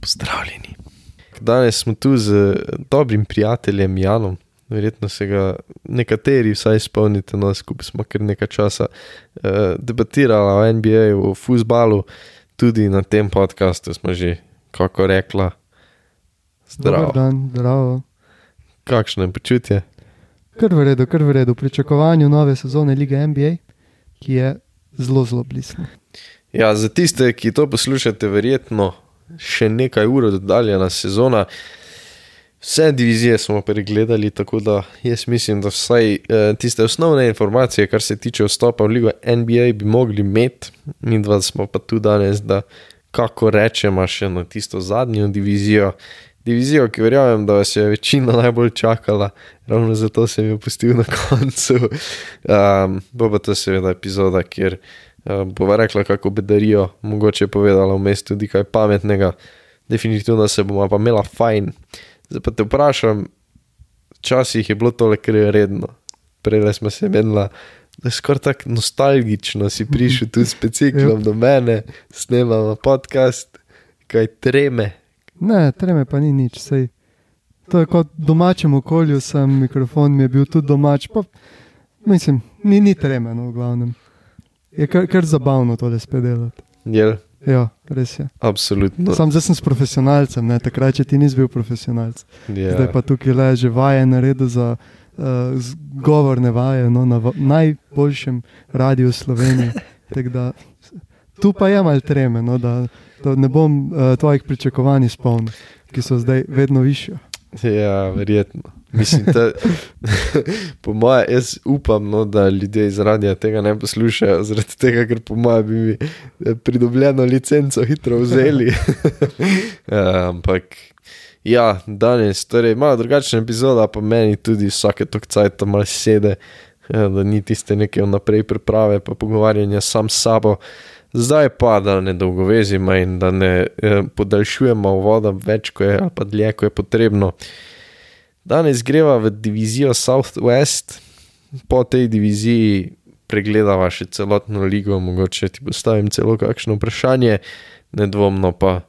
Pozdravljeni. Danes smo tu z dobrim prijateljem Janom. Verjetno se ga nekateri vsaj spomnite, no skupaj smo kar nekaj časa uh, debatirali o NBA, o futbalu, tudi na tem podkastu smo že, kako rekla, zdravo. Dan, zdravo. Kakšno je počutje? Kar v redu, kar v redu. V pričakovanju nove sezone lige NBA, ki je zelo, zelo blizu. Ja, za tiste, ki to poslušate, verjetno še nekaj ur oddaljena sezona. Vse divizije smo pregledali, tako da jaz mislim, da vsaj eh, tiste osnovne informacije, kar se tiče vstopa v ligo NBA, bi mogli imeti, mi dva smo pa tu danes, da kako rečemo še na tisto zadnjo divizijo. Divizijo, ki verjamem, da vas je večina najbolj čakala, ravno zato sem jo pustil na koncu. Um, bo pa to seveda epizoda, kjer uh, bova rekla, kako bedarijo, mogoče povedala vmes tudi kaj pametnega, definitivno se bomo pa imela fajn. Zdaj pa te vprašam, včasih je bilo tole kar redno, prej smo se menila. Da je skoraj tako nostalgično, si prišel tu s speciklom do mene, snemamo podcast, kaj treme. Ne, treme pa ni nič. Sej. To je kot v domačem okolju, sem mikrofon mi je bil tudi domač. Pa, mislim, ni, ni treme, no, v glavnem. Je kar, kar zabavno to le spet delati. Jel, Ja, res je. absolutno. Sam zdaj sem s profesionalcem, ne? takrat, če ti nisi bil profesionalc. Ja. Zdaj pa tukaj le že vaje naredil za uh, govorne vaje no, na najboljšem radiju Slovenije. Tako Da, tu pa je malo treme, no, da, da ne bom uh, tvojih pričakovanj izpolnil, ki so zdaj vedno više. Ja, verjetno. Mislim, da, po mojem, jaz upam, no, da ljudje iz radia tega ne poslušajo, zaradi tega, ker po mojem bi mi eh, pridobljeno licenco hitro vzeli. Ja, Ampak, ja, danes, torej, malo drugačna epizoda, pa meni tudi vsake tok cajt malo sede, eh, da ni tiste neke vnaprej priprave, pa pogovarjanja sam s sabo. Zdaj pa, da ne dolgovezimo in da ne eh, podaljšujemo voda več, ko je, ali pa dlje, ko je potrebno. Danes greva v divizijo Southwest, po tej diviziji pregledava še celotno ligo, mogoče ti postavim celo kakšno vprašanje, nedvomno pa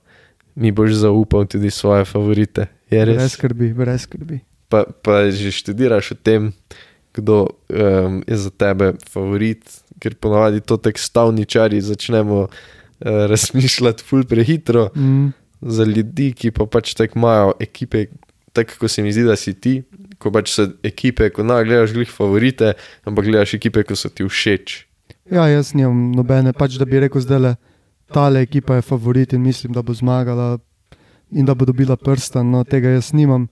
mi boš zaupal tudi svoje favorite. Brez skrbi, brez skrbi. Pa, pa že študiraš o tem, kdo um, je za tebe favorit, ker ponavadi to tek stavničari začnemo uh, razmišljati ful prehitro Mm. za ljudi, ki pa pač tako imajo ekipe, tako kot se mi zdi, da si ti, ko pač so ekipe, ko na gledaš glih favorite, ampak gledaš ekipe, ko so ti všeč. Ja, jaz nimam nobene, pač da bi rekel, da je tale ekipa je favorit in mislim, da bo zmagala in da bo dobila prstan. No, tega jaz nimam.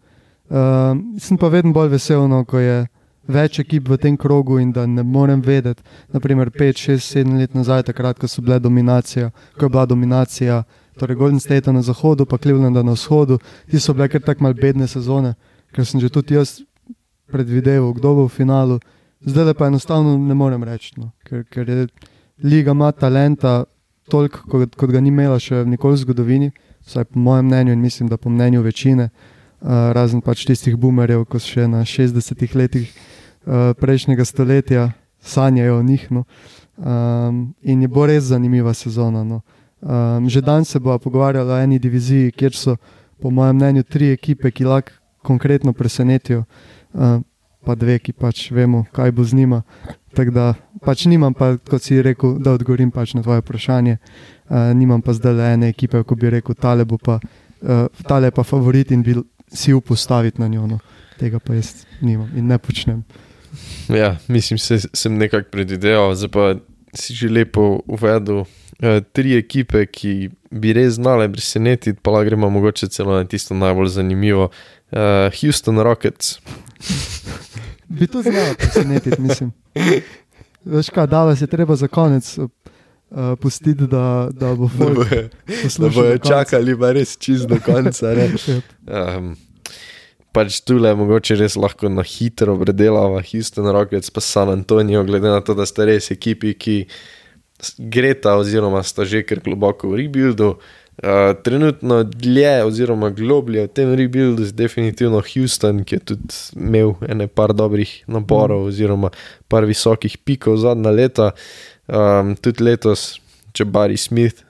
Uh, sem pa vedno bolj vesel, no, ko je več ekip v tem krogu in da ne morem vedeti. Naprimer, 5, 6, 7 let nazaj, takrat, ko ko je bila dominacija. Torej, Golden State na zahodu, pa Cleveland na vzhodu, ti so bile kar tako malce bedne sezone, ker sem že tudi jaz predvideval, kdo bo v finalu. Zdaj pa enostavno ne morem reči, no, ker, ker je liga ima talenta toliko, kot, kot ga ni imela še nikoli v zgodovini, vsaj po mojem mnenju in mislim, da po mnenju večine, uh, razen pač tistih boomerjev, ko so še na 60-ih letih uh, prejšnjega stoletja sanjajo o njih. No. Um, in je bo res zanimiva sezona. No. Um, že danes se bomo pogovarjali o eni diviziji, kjer so, po mojem mnenju, tri ekipe, ki lahko konkretno presenetijo, uh, pa dve, ki pač vemo, kaj bo z njima. Tako da pač nimam, pa, kot si rekel, da odgovorim pač na tvoje vprašanje. Uh, nimam pa zdaj le ene ekipe, ko bi rekel, tale, bo pa, uh, tale je pa favorit in bi si upal staviti na njo. No. Tega pa jaz nimam in ne počnem. Ja, mislim, se, sem nekako predvideval, zdaj pa si že lepo uvedel. Uh, tri ekipe, ki bi res znale presenetiti, pa lahko gremo mogoče celo na tisto najbolj zanimivo. Uh, Houston Rockets, Bi to znal presenetiti, mislim. Veš kaj, dala se treba za konec uh, pustiti, da, da bo da folk bojo, da bojo do konca. čakali pa res čist do konca. ne. Um, pač tu le mogoče res lahko na hitro predelava Houston Rockets pa San Antonijo, glede na to, da sta res ekipi, ki greta oziroma sta že kar globoko v rebuildu. Uh, trenutno dlje oziroma globlje v tem rebuildu je definitivno Houston, ki je tudi imel ene par dobrih naporov mm. oziroma par visokih pikov zadnja leta. Um, tudi letos, če Barry Smith,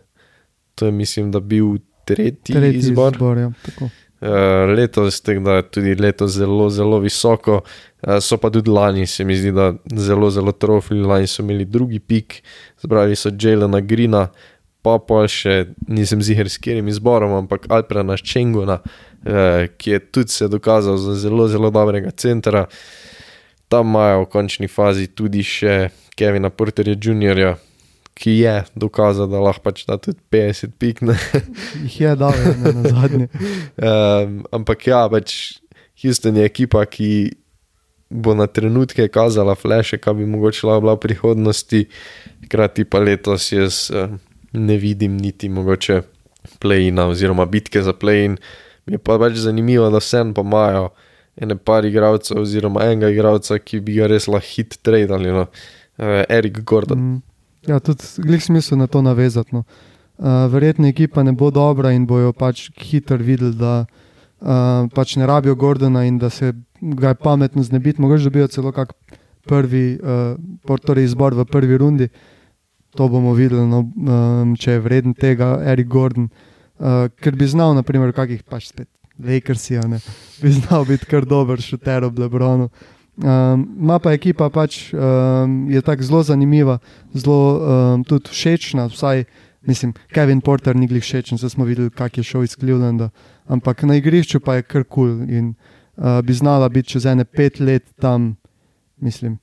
to je mislim, da bil tretji, tretji izbor. izbor ja, tako. Uh, letos je da tudi letos zelo, zelo visoko, uh, so pa tudi lani, se mi zdi, da zelo, zelo trofili. Lani so imeli drugi pik, zbrali so Jelena Grina, pa pa še nisem ziger s katerim izborom, ampak Alprena Ščenguna, uh, ki je tudi se dokazal za zelo, zelo dobrega centra. Tam imajo v končni fazi tudi še Kevina Porterja Jr., ki je dokazal, da lahko pač da tudi 50 pik. ne. Jih je dal ne, na zadnje. Um, ampak ja, pač Houston je ekipa, ki bo na trenutke kazala fleše, kaj bi mogoče bila v prihodnosti, hkrati pa letos jaz ne vidim niti mogoče play-ina oziroma bitke za play-in. Mi je pa pač zanimivo, da vsem pa imajo ene par igralcev oziroma enega igralca, ki bi ga res lahko hit tradili, no. Erik Gordon. Mm. Ja, tudi glih smisel na to navezati. No. Uh, verjetno ekipa ne bo dobra in bojo pač hitro videli, da uh, pač ne rabijo Gordona in da se ga je pametno znebiti. Mogoče dobijo celo kak prvi, uh, torej izbor v prvi rundi. To bomo videli, no, um, če je vreden tega, Erik Gordon, uh, ker bi znal, naprimer, kakih pač spet Lakersi, ne, bi znal biti kar dober šuter ob Lebronu. Um, Ma pa ekipa pač um, je tako zelo zanimiva, zelo um, tudi všečna. Vsaj, mislim, Kevin Porter ni glih všečen, zdaj smo videli, kak je šel iz Clevelanda. Ampak na igrišču pa je kar kul cool in uh, bi znala biti čez ene pet let tam. Mislim,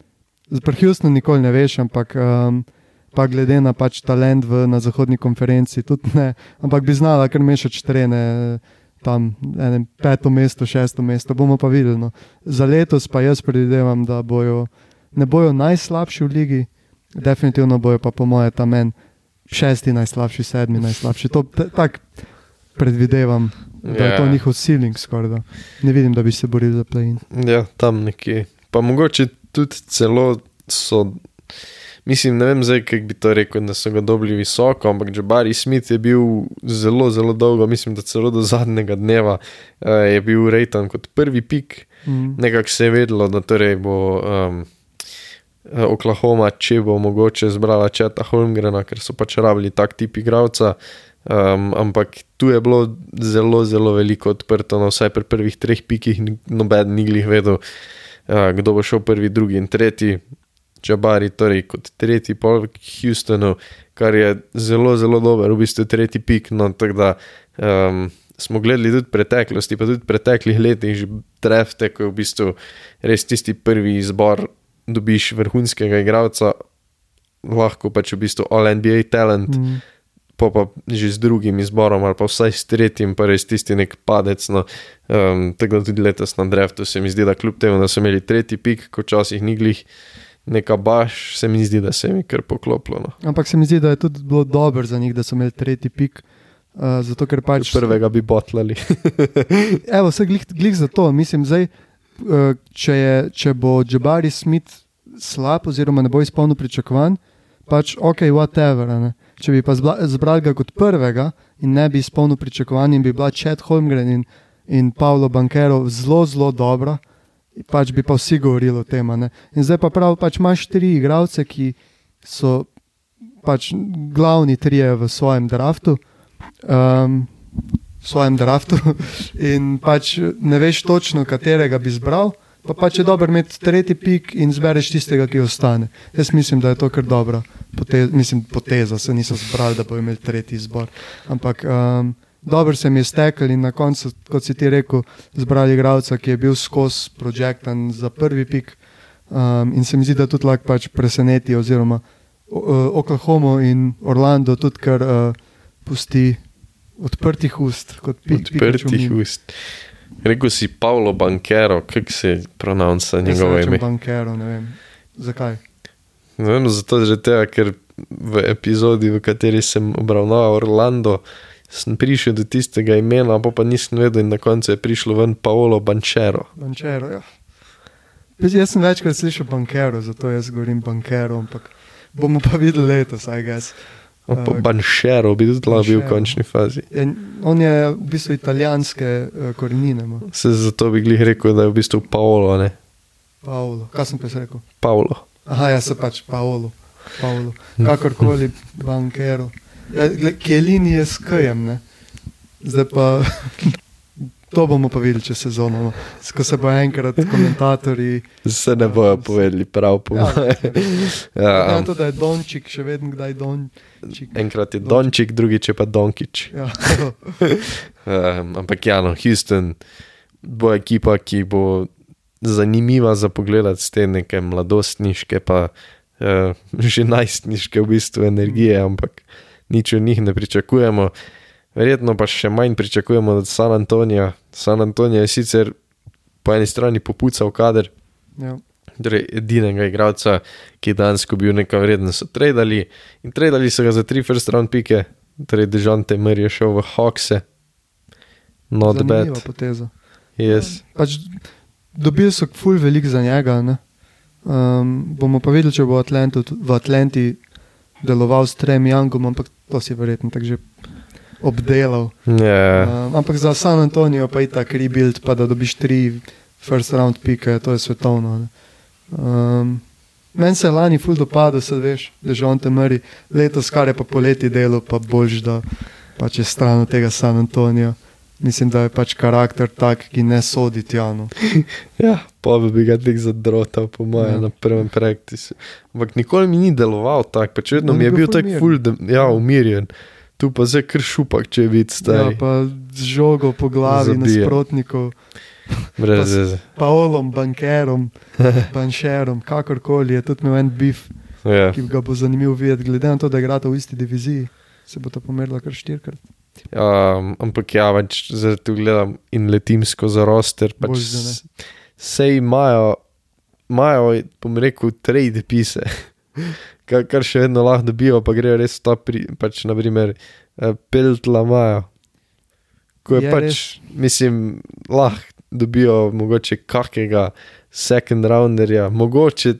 pri Houstonu nikoli ne veš, ampak um, pa glede na pač talent v, na zahodni konferenci, tudi ne. Ampak bi znala kar mešati trene. Tam enem peto mesto, šesto mesto, bomo pa videli. No. Za letos pa jaz predvidevam, da bojo, ne bojo najslabši v ligi, definitivno bojo pa po mojem tam en šesti najslabši, sedmi najslabši. To tako predvidevam, da je to Ja. njihov ceiling skoraj. da. Ne vidim, da bi se borili za play-in. Ja, tam nekje. Pa mogoče tudi celo so. Mislim, ne vem zdaj, kako bi to rekel, da so ga dobili visoko, ampak Jabari Smith je bil zelo, zelo dolgo, mislim, da celo do zadnjega dneva uh, je bil rejtan kot prvi pik. Mm. Nekako se je vedelo, da torej bo um, Oklahoma, če bo mogoče zbrala Četa Holmgrena, ker so pač rabili tak tip igralca. Um, ampak tu je bilo zelo, zelo veliko odprto, no, vsaj pri prvih treh pikih, noben ni glih vedel, uh, kdo bo šel prvi, drugi in tretji. Čabari, torej kot tretji pol v Houstonu, kar je zelo, zelo dober, v bistvu tretji pik. No, tako da um, smo gledali tudi preteklosti, pa tudi preteklih letih, že drefte, ko je v bistvu res tisti prvi izbor, dobiš vrhunskega igralca, lahko pač v bistvu all-NBA talent, Mm. pa pa že z drugim izborom ali pa vsaj s tretjim, pa res tisti nek padec. No, um, tako da tudi letos na dreftu se mi zdi, da kljub temu, da so imeli tretji pik, ko včasih ni glih. Neka baš, se mi zdi, da se mi kar poklopilo. No. Ampak se mi zdi, da je tudi bilo dobro za njih, da so imeli tretji pik. Uh, zato, ker pač Prvega bi botlali. Evo, vse glih, glih za to. Mislim, zdaj, eh, če, je, če bo Jabari Smith slab, oziroma ne bo izpolnil pričakovanj, pač ok, whatever. ne. Če bi pa zbrali ga kot prvega in ne bi izpolnil pričakovanj, in bi bila Chad Holmgren in, in Paolo Bankero zelo, zelo dobra, pač bi pa vsi govorili o tem. In zdaj pa prav, pač imaš tri igralce, ki so pač glavni trije v svojem draftu. Um, v svojem draftu in pač ne veš točno, katerega bi izbral. Pa pač je dobro imeti tretji pik in zbereš tistega, ki ostane. Jaz mislim, da je to kar dobra poteza, mislim, poteza se niso zbrali, da bo imeli tretji izbor. Ampak um, dobro se mi je stekel in na koncu, kot si ti rekel, zbrali igralca, ki je bil skozi projektan za prvi pik. Um, in se mi zdi, da tudi lahko pač preseneti, oziroma uh, Oklahoma in Orlando tudi kar uh, pusti odprtih ust, kot pi, Pikachu Odprtih ust. Rekl si Paolo Bankero, kako se Jaz njegovo ime. Bankero, ne vem. Zakaj? Ne vem, zato že tega, ker v epizodi, v kateri sem obravnaval Orlando, sem prišel do tistega imena, pa pa nisem vedel, in na koncu je prišlo ven Paolo Bančero. Bančero, ja. Jaz, sem večkrat slišal bankero, zato jaz govorim bankero, ampak bomo pa videli letos, aj gess. Pa Uh, Bančero bi tudi lahko bil v končni fazi. Je, on je v bistvu italijanske uh, korenine, ima. Se zato bi glih rekel, da je v bistvu Paolo, ne Paolo. Kaj sem pa rekel? Paolo. Aha, jaz sem pač Paolo. Paolo. Kakorkoli, bankero. Ja, gle, Kelini je s kajem, ne? Zdaj pa to bomo pa videli čez sezono. no. Ko se bo enkrat komentatorji. Se ne bojo povedali prav po Ja. moje. Ja, Ja, to, da je Dončik, še vedno kdaj Dončik. enkrat je Dončik, drugič je pa Donkič. Ja, Um, ampak ja, no, Houston bo ekipa, ki bo zanimiva za pogled z te neke mladostniške, pa uh, že najstniške v bistvu energije, ampak nič od njih ne pričakujemo. Verjetno pa še manj pričakujemo od San Antonija. San Antonijo je sicer po eni strani popucal kader, ja. torej edinega igralca, ki je dejansko bil nekaj vreden, so tradili in tradili so ga za tri first round pike, torej Dežante Mr je šel v Hawkse. Not Zanimiva bad. poteza. Yes. Pač, dobili so ful velik za njega. ne. Um, bomo pa videli, če bo Atlantu, v Atlanti deloval s Trem Youngom, ampak to si verjetno tako že obdelal. Yeah. Um, ampak za San Antonijo pa je ta rebuild, pa da dobiš tri first round pike, to je svetovno. ne. Um, Meni se je lani ful dopadlo, se veš, da že on te meri, letos kar je pa poleti delo, pa boljš, da pač je stran od tega San Antonija. Mislim, da je pač karakter tak, ki ne sodi tja. No. Ja, pa bi ga tik zadrotal, po mojem, Ja. na prvem praktisu. Ampak nikoli mi ni deloval tako, pač vedno On mi je bil bil tako ful, da, ja, umirjen. Tu pa zdaj kar šupak, če vidiš, Ja, pa z žogo po glavi Zabije. nasprotnikov, Brez pa- veze. Paolom, bankerom, banšerom, kakorkoli je tudi imel en bif, Ja. ki ga bo zanimivo videti, glede na to, da igrata v isti diviziji. Se bo to pomerilo kar štirikrat. Um, ampak ja, pač zdaj tu gledam in letim skozi roster. Pač Sej imajo, imajo, bom rekel, trade pise, kar, kar še vedno lahko dobijo, pa grejo res ta, pri, pač naprimer, peltla imajo. Ko je, Je je pač, res. mislim, lahko dobijo mogoče kakega second rounderja, mogoče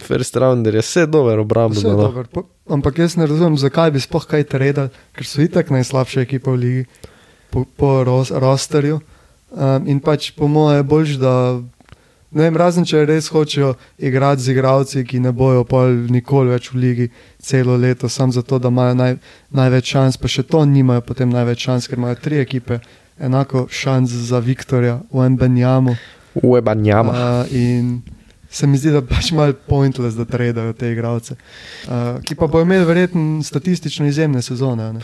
first rounderja, vse je dobro obrambno. Vse dobro, po- Ampak jaz ne razumem, zakaj bi sploh kaj tredali, ker so itak najslabša ekipa v ligi po, po ros, rosterju. Um, in pač po mojem je bolj, da ne vem, razen če res hočejo igrati z igralci, ki ne bojo pol nikoli več v ligi celo leto, samo zato, da imajo naj, največ šans, pa še to nimajo potem največ šans, ker imajo tri ekipe enako šans za Viktorja v Mbenjamu. Uebanjama. Uh, in se mi zdi, da pač malo pointless, da tredajo te igralce, uh, ki pa bodo imeli verjetno statistično izjemne sezone. ne.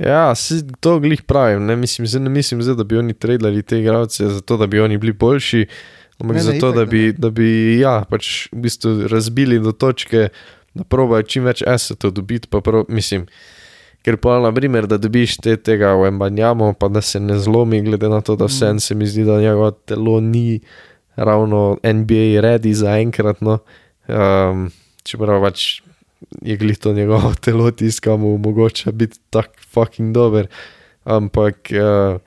Ja, si to glih pravim. Ne mislim, zdaj, ne mislim zdaj, da bi oni tradili te igralce, zato da bi oni bili boljši, ampak Ne, ne, zato, itak, da bi, da bi ja, pač v bistvu razbili do točke, da probajo čim več esetov dobiti. Pa prav, mislim, ker pa na primer, da dobiš te tega v embanjamo, pa da se ne zlomi, glede na to, da Mm. vse se mi zdi, da njegovo telo ni ravno NBA redi za enkrat. No. Um, čeprav pač je glih to njegovo telo tiskamo, mogoče biti tako fucking dober. Ampak uh,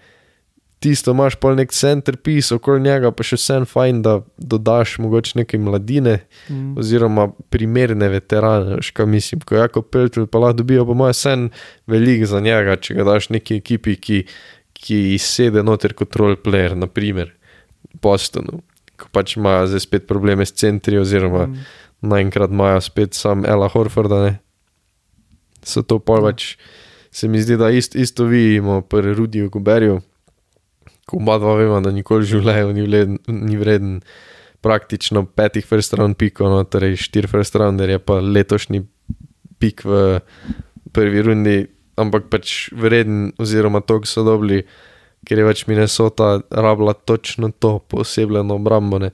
tisto imaš pa nek centerpiece okoli njega, pa še vsem fajn, da dodaš mogoče neke mladine Mm. oziroma primerne veterane, veš, kaj mislim. Ko jako Peltel pa lahko dobijo, po mojem, sen velik za njega, če ga daš neki ekipi, ki, ki sede noter kot roleplayer, naprimer Bostonu. Ko pač imajo zdaj spet probleme s centri, oziroma Mm. naenkrat imajo spet sam Ela Horforda. Ne? So to pa Ja. pač, se mi zdi, da ist, isto vidimo pri Rudiju Guberju, ko oba dva vemo, da nikoli v življenju ni, ni vreden praktično petih first round pikov, no, torej štiri first rounder je pa letošnji pik v prvi rundi, ampak pač vreden, oziroma to, ki so dobili, ker je pač Minnesota rabila točno to posebno obrambo. Ne.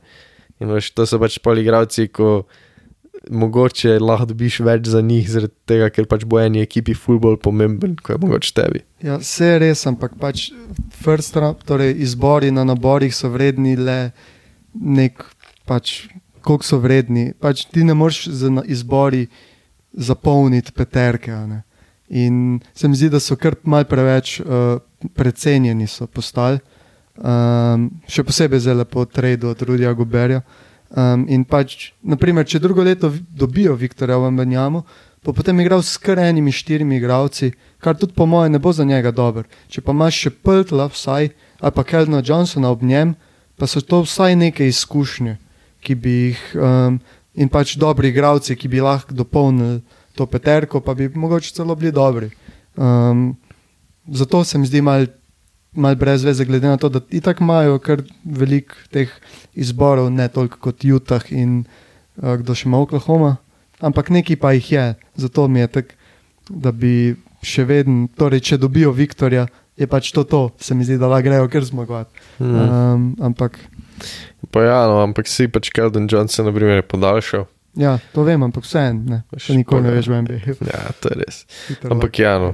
In veš, to so pač poli igravci, ko mogoče lahko dobiš več za njih, zaradi tega, ker pač bo eni ekipi futbol pomemben, kot je mogoče tebi. Ja, vse je res, ampak pač first round, torej izbori na naborih so vredni le nek, pač, koliko so vredni. Pač ti ne moreš z izbori zapolniti peterke. ne. In se mi zdi, da so kar mal preveč uh, precenjeni postali. Um, še posebej zelo po tradu od Rudija Goberja. Um, in pač, naprimer, če drugo leto dobijo Viktorja v Benjamu, bo potem igral s kar enimi štirimi igralci, kar tudi po mojem ne bo za njega dobro. Če pa imaš še Peltla, vsaj, ali pa Kelna Johnsona ob njem, pa so to vsaj neke izkušnje, ki bi jih um, in pač dobri igralci, ki bi lahko dopolnili to peterko, pa bi mogoče celo bili dobri. Um, zato se mi zdi mal, mal brez veze, glede na to, da itak imajo kar veliko teh izborov, ne toliko kot Utah in uh, kdo še ima Oklahoma, ampak neki pa jih je. Zato mi je tako, da bi še vedno, torej, če dobijo Viktorja, je pač to to, se mi zdi, da lahko grejo kar zmagovati. Mm. Um, ampak Pa ja, no, ampak si pač Keldon Johnson, na primer, podaljšal. Ja, to vem, ampak vseeno, ne. Še nikoli ne veš v NBA. Ja, to je res. Hitro Ampak ja, no.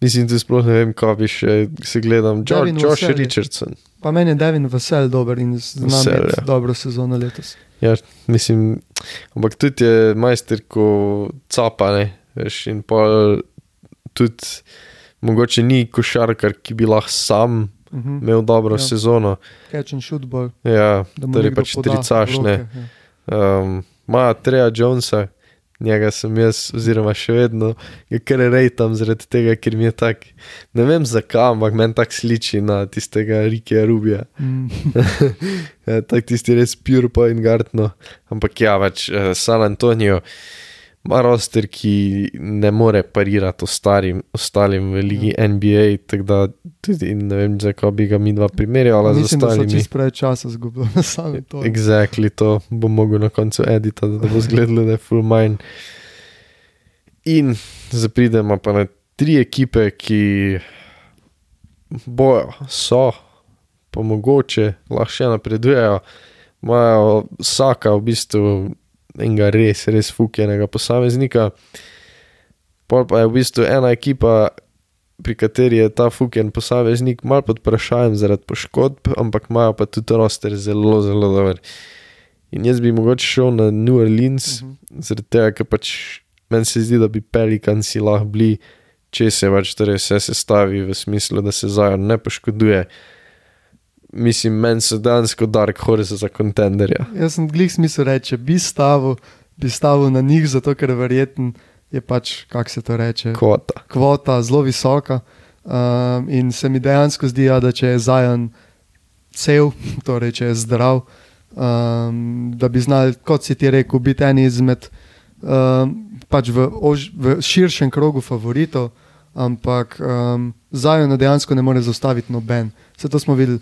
Mislim, da sploh ne vem, kaj bi še se gledam. Jo Devin Josh je- Richardson. Pa meni je Devin vesel dober in znam imeti ja. dobro sezono letos. Ja, mislim, ampak tudi je majster, ko capa, ne, veš, in pa tudi mogoče ni košarkar, ki bi lahko sam Uh -huh. imel dobro Ja. sezono. Catch and shoot ball, Ja, torej pač tricaš, ne. ja. Um, Ma Treja Jonesa, njega sem jaz, oziroma še vedno, ga kar rejtam zaradi tega, ker mi je tak, ne vem zakaj, ampak meni tako sliči na tistega Rikija Rubija. Mm. Ja, tak tisti res pure point guard, no. Ampak ja, več uh, San Antonijo ima roster, ki ne more parirati ostalim, ostalim v ligi ja. NBA, tako da tudi ne vem, zakaj bi ga mi dva primerjala z Mislim, da ostalimi. čist preveč časa izgubili na sami to. Exactly to bom mogel na koncu editati, da bo zgledalo, da je full mine. In zapridemo pa na tri ekipe, ki bojo, so, pa mogoče lahko še napredujejo, imajo vsaka v bistvu enega res, res fukjenega posameznika. Pol pa je v bistvu ena ekipa, pri kateri je ta fuken posameznik mal pod vprašanjem zaradi poškodb, ampak imajo pa tudi roster zelo, zelo dober. In jaz bi mogoče šel na New Orleans, uh Mhm. -huh. zaradi tega, ker pač meni se zdi, da bi Pelikansi lahko bili, če se pač torej vse sestavi v smislu, da se Zion ne poškoduje. Mislim, meni so dejansko dark horse za kontenderja. Jaz sem glih smisel reči, bi stavil, bi stavil na njih, zato ker verjetno je pač, kako se to reče, Kvota. kvota zelo visoka. Um, in se mi dejansko zdi, ja, da če je Zajon cel, torej če je zdrav, um, da bi znali, kot si ti rekel, biti eni izmed um, pač v, ož, v širšem krogu favoritov, ampak um, Zajona dejansko ne more zaustaviti noben. Vse to smo videli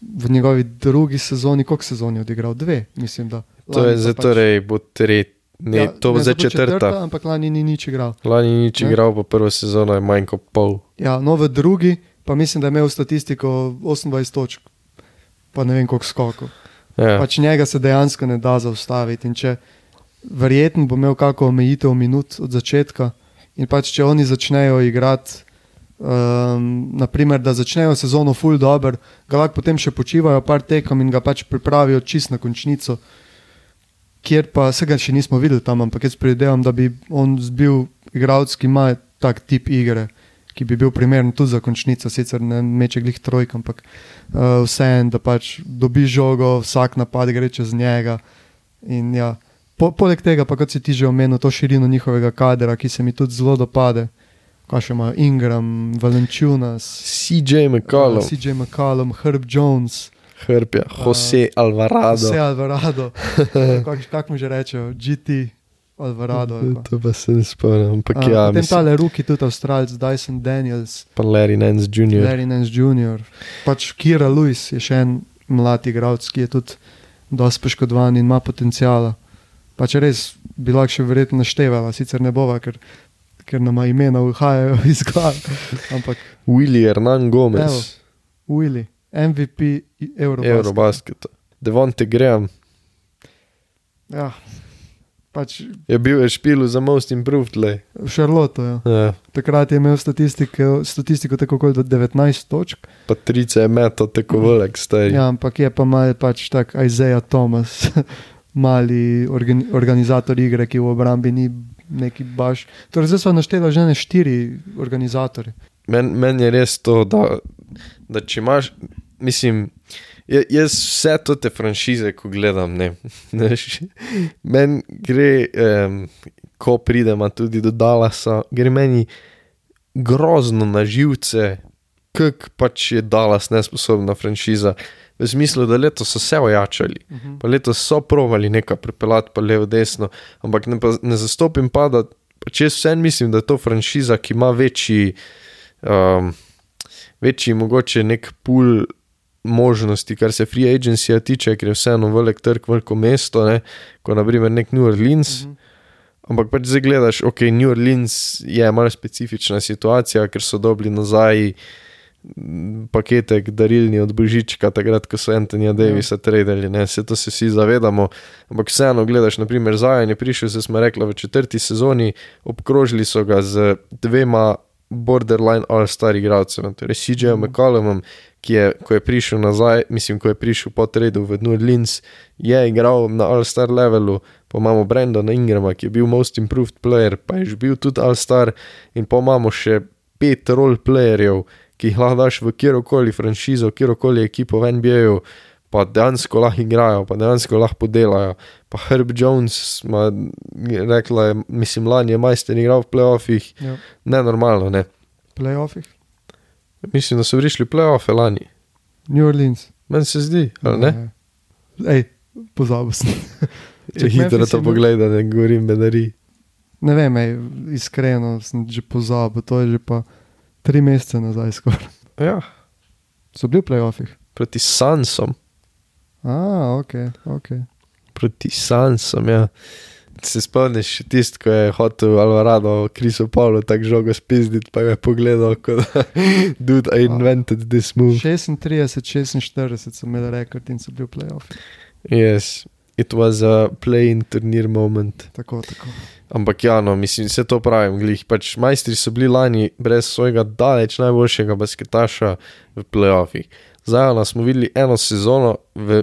v njegovi drugi sezoni, koliko sezon je odigral? Dve, mislim. Da. To Lani je zdaj pač- torej, bo tretji, ne, Ja, to bo to bo četrta. Ampak lani ni nič igral. Lani ni nič Ne. igral, pa prvo sezono je manj kot pol. Ja, no, v drugi pa mislim, da je imel statistiko 28 točk, pa ne vem koliko skokov. Ja. Pač njega se dejansko ne da zaustaviti. In če verjetno bo imel kakšno omejitev minut od začetka, in pač če oni začnejo igrati, um, naprimer, da začnejo sezono full dobro, ga lahko potem še počivajo par tekem in ga pač pripravijo čist na končnico. Kjer pa se ga še nismo videli tam, ampak jaz predvidevam, da bi on bil igralec, ki ima tak tip igre, ki bi bil primeren tudi za končnico, sicer ne meče glih trojk, ampak uh, vseeno, da pač dobi žogo, vsak napad gre čez njega. Ja, po, poleg tega, pa kot si ti že omenil, to širino njihovega kadra, ki se mi tudi zelo dopade. Kaj še imajo Ingram, Valenčunas, CJ McCollum, uh, CJ McCollum, Herb Jones, Hrbja, Jose Alvarado. vse Alvarado, kako kak mu že rečejo, GT Alvarado. pa. To pa se ne spomnim, ampak Uh, ja, potem mislim, tale ruki, tudi Avstralc, Dyson Daniels, pa Larry Nance Jr. Larry Nance Jr., pač Kira Lewis je še en mlad igralec, ki je tudi dosti poškodovan in ima potencijala. Pač res bi lahko še verjetno naštevala, sicer ne bova, ker, ker nam imena uhajajo iz glav. Ampak Willy Hernan Gomez, Evo. Willy, MVP Eurobasket. Eurobasket. Devonte Graham Ja, pač je bil je špil za Most Improved. lej. v Šarlotu. Ja. Ja, Takrat je imel statistiko, statistiko tako kot 19 točk. pa trice je meto tako velik, stari. Ja, ampak je pa mal pač tak Isaiah Thomas, mali organi organizator igre, ki v obrambi ni neki baš. Torej, zdaj so naštela že ne štiri organizatorje. Meni men je res to, da, da če imaš, mislim, ja- jaz vse te franšize, ko gledam, ne. Meni gre, um, ko pridemo tudi do Dallasa, gre meni grozno na živce, kako pač je Dallas nesposobna franšiza. V smislu, da letos so se ojačali, Uh -huh. pa letos so provali nekaj pripeljati, pa levo, desno, ampak ne, pa, ne zastopim pa, da pač jaz vsem mislim, da je to franšiza, ki ima večji, um, večji mogoče nek pool možnosti, kar se free agency tiče, ker je vseeno velik trg, veliko mesto, ne, kot naprimer nek New Orleans. Mm -hmm. Ampak pač zdaj gledaš, ok, New Orleans je malo specifična situacija, ker so dobili nazaj paketek darilni od Božička, takrat, ko so Antonija Davisa ja. tradili, ne, se to se vsi zavedamo. Ampak vseeno gledaš, naprimer, Zajan je prišel, se smo rekli, v četrti sezoni, obkrožili so ga z dvema borderline all-star igralcem, torej CJ-om mm. McCollumom, ki je, ko je prišel nazaj, mislim, ko je prišel po tradu v New Orleans, je igral na all-star levelu, pa imamo Brendona Ingrama, ki je bil most improved player, pa je že bil tudi all-star, in pa imamo še pet role-playerjev, ki jih lahko daš v kjerkoli franšizo, kjerkoli ekipo v NBA-ju, pa dejansko lahko igrajo, pa dejansko lahko delajo. Pa Herb Jones, ma, rekla je, mislim, lani je majster igral v playoffih, ja. ne normalno, ne. Playoffih? Mislim, da so prišli playoffe lani. New Orleans. Meni se zdi, ali ne? ne? Ej, pozabil sem. Če hitro to pogledaj, ne govorim, bedari. Ne vem, ej, iskreno sem že pozabil, to je že pa tri mesece nazaj skoraj. Ja. So bili v playoffih. Proti Sansom. A, ok, ok. Proti Sansom, ja. Se spomniš, tisti, ki je hotel Alvarado, Kriso Pavlo, tako žogo spizditi, pa je pogledal, kot da dude, I invented this move. 36, 46 so imeli rekord in so bili v playoffih. Yes, it was a playing turnir moment. Tako, tako. Ampak ja, no, mislim, vse to pravim, glih. Pač majstri so bili lani brez svojega daleč najboljšega basketaša v playoffih. Zdaj smo videli eno sezono,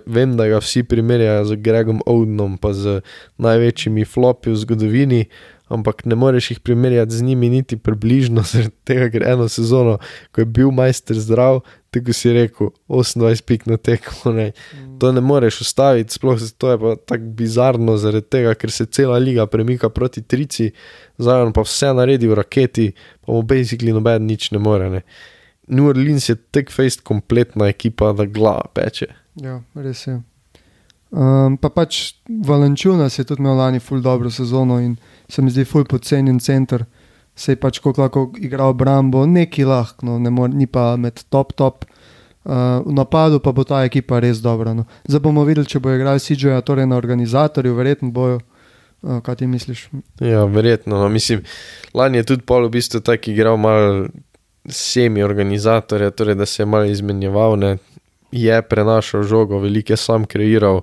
vem, da ga vsi primerjajo z Gregom Odenom, pa z največjimi flopi v zgodovini, ampak ne moreš jih primerjati z njimi niti približno, zaradi tega, ker eno sezono, ko je bil majster zdrav, tako si rekel, 28 pik na tekmo. Ne. Mm. To ne moreš ustaviti, sploh to je pa tako bizarno, zaradi tega, ker se cela liga premika proti trici, zdaj pa vse naredi v raketi, pa mu basically noben nič ne more. Ne. New Orleans je tek fejst kompletna ekipa, da glava peče. Ja, res je. Um, pa pač Valenčunas je tudi imel lani ful dobro sezono in se mi zdi ful podcenjen center. Se je pač kot lahko igral Brambo, neki lahko, no, ne mor, ni pa med top top. Uh, v napadu pa bo ta ekipa res dobra. No. Zdaj bomo videli, če bo igral CJ, torej na organizatorju, verjetno bojo. Uh, kaj ti misliš? Ja, verjetno. No. Mislim, lani je tudi pol v bistvu tak igral malo semi-organizatorja, torej da se je malo izmenjeval, ne, je prenašal žogo, veliko je sam kreiral.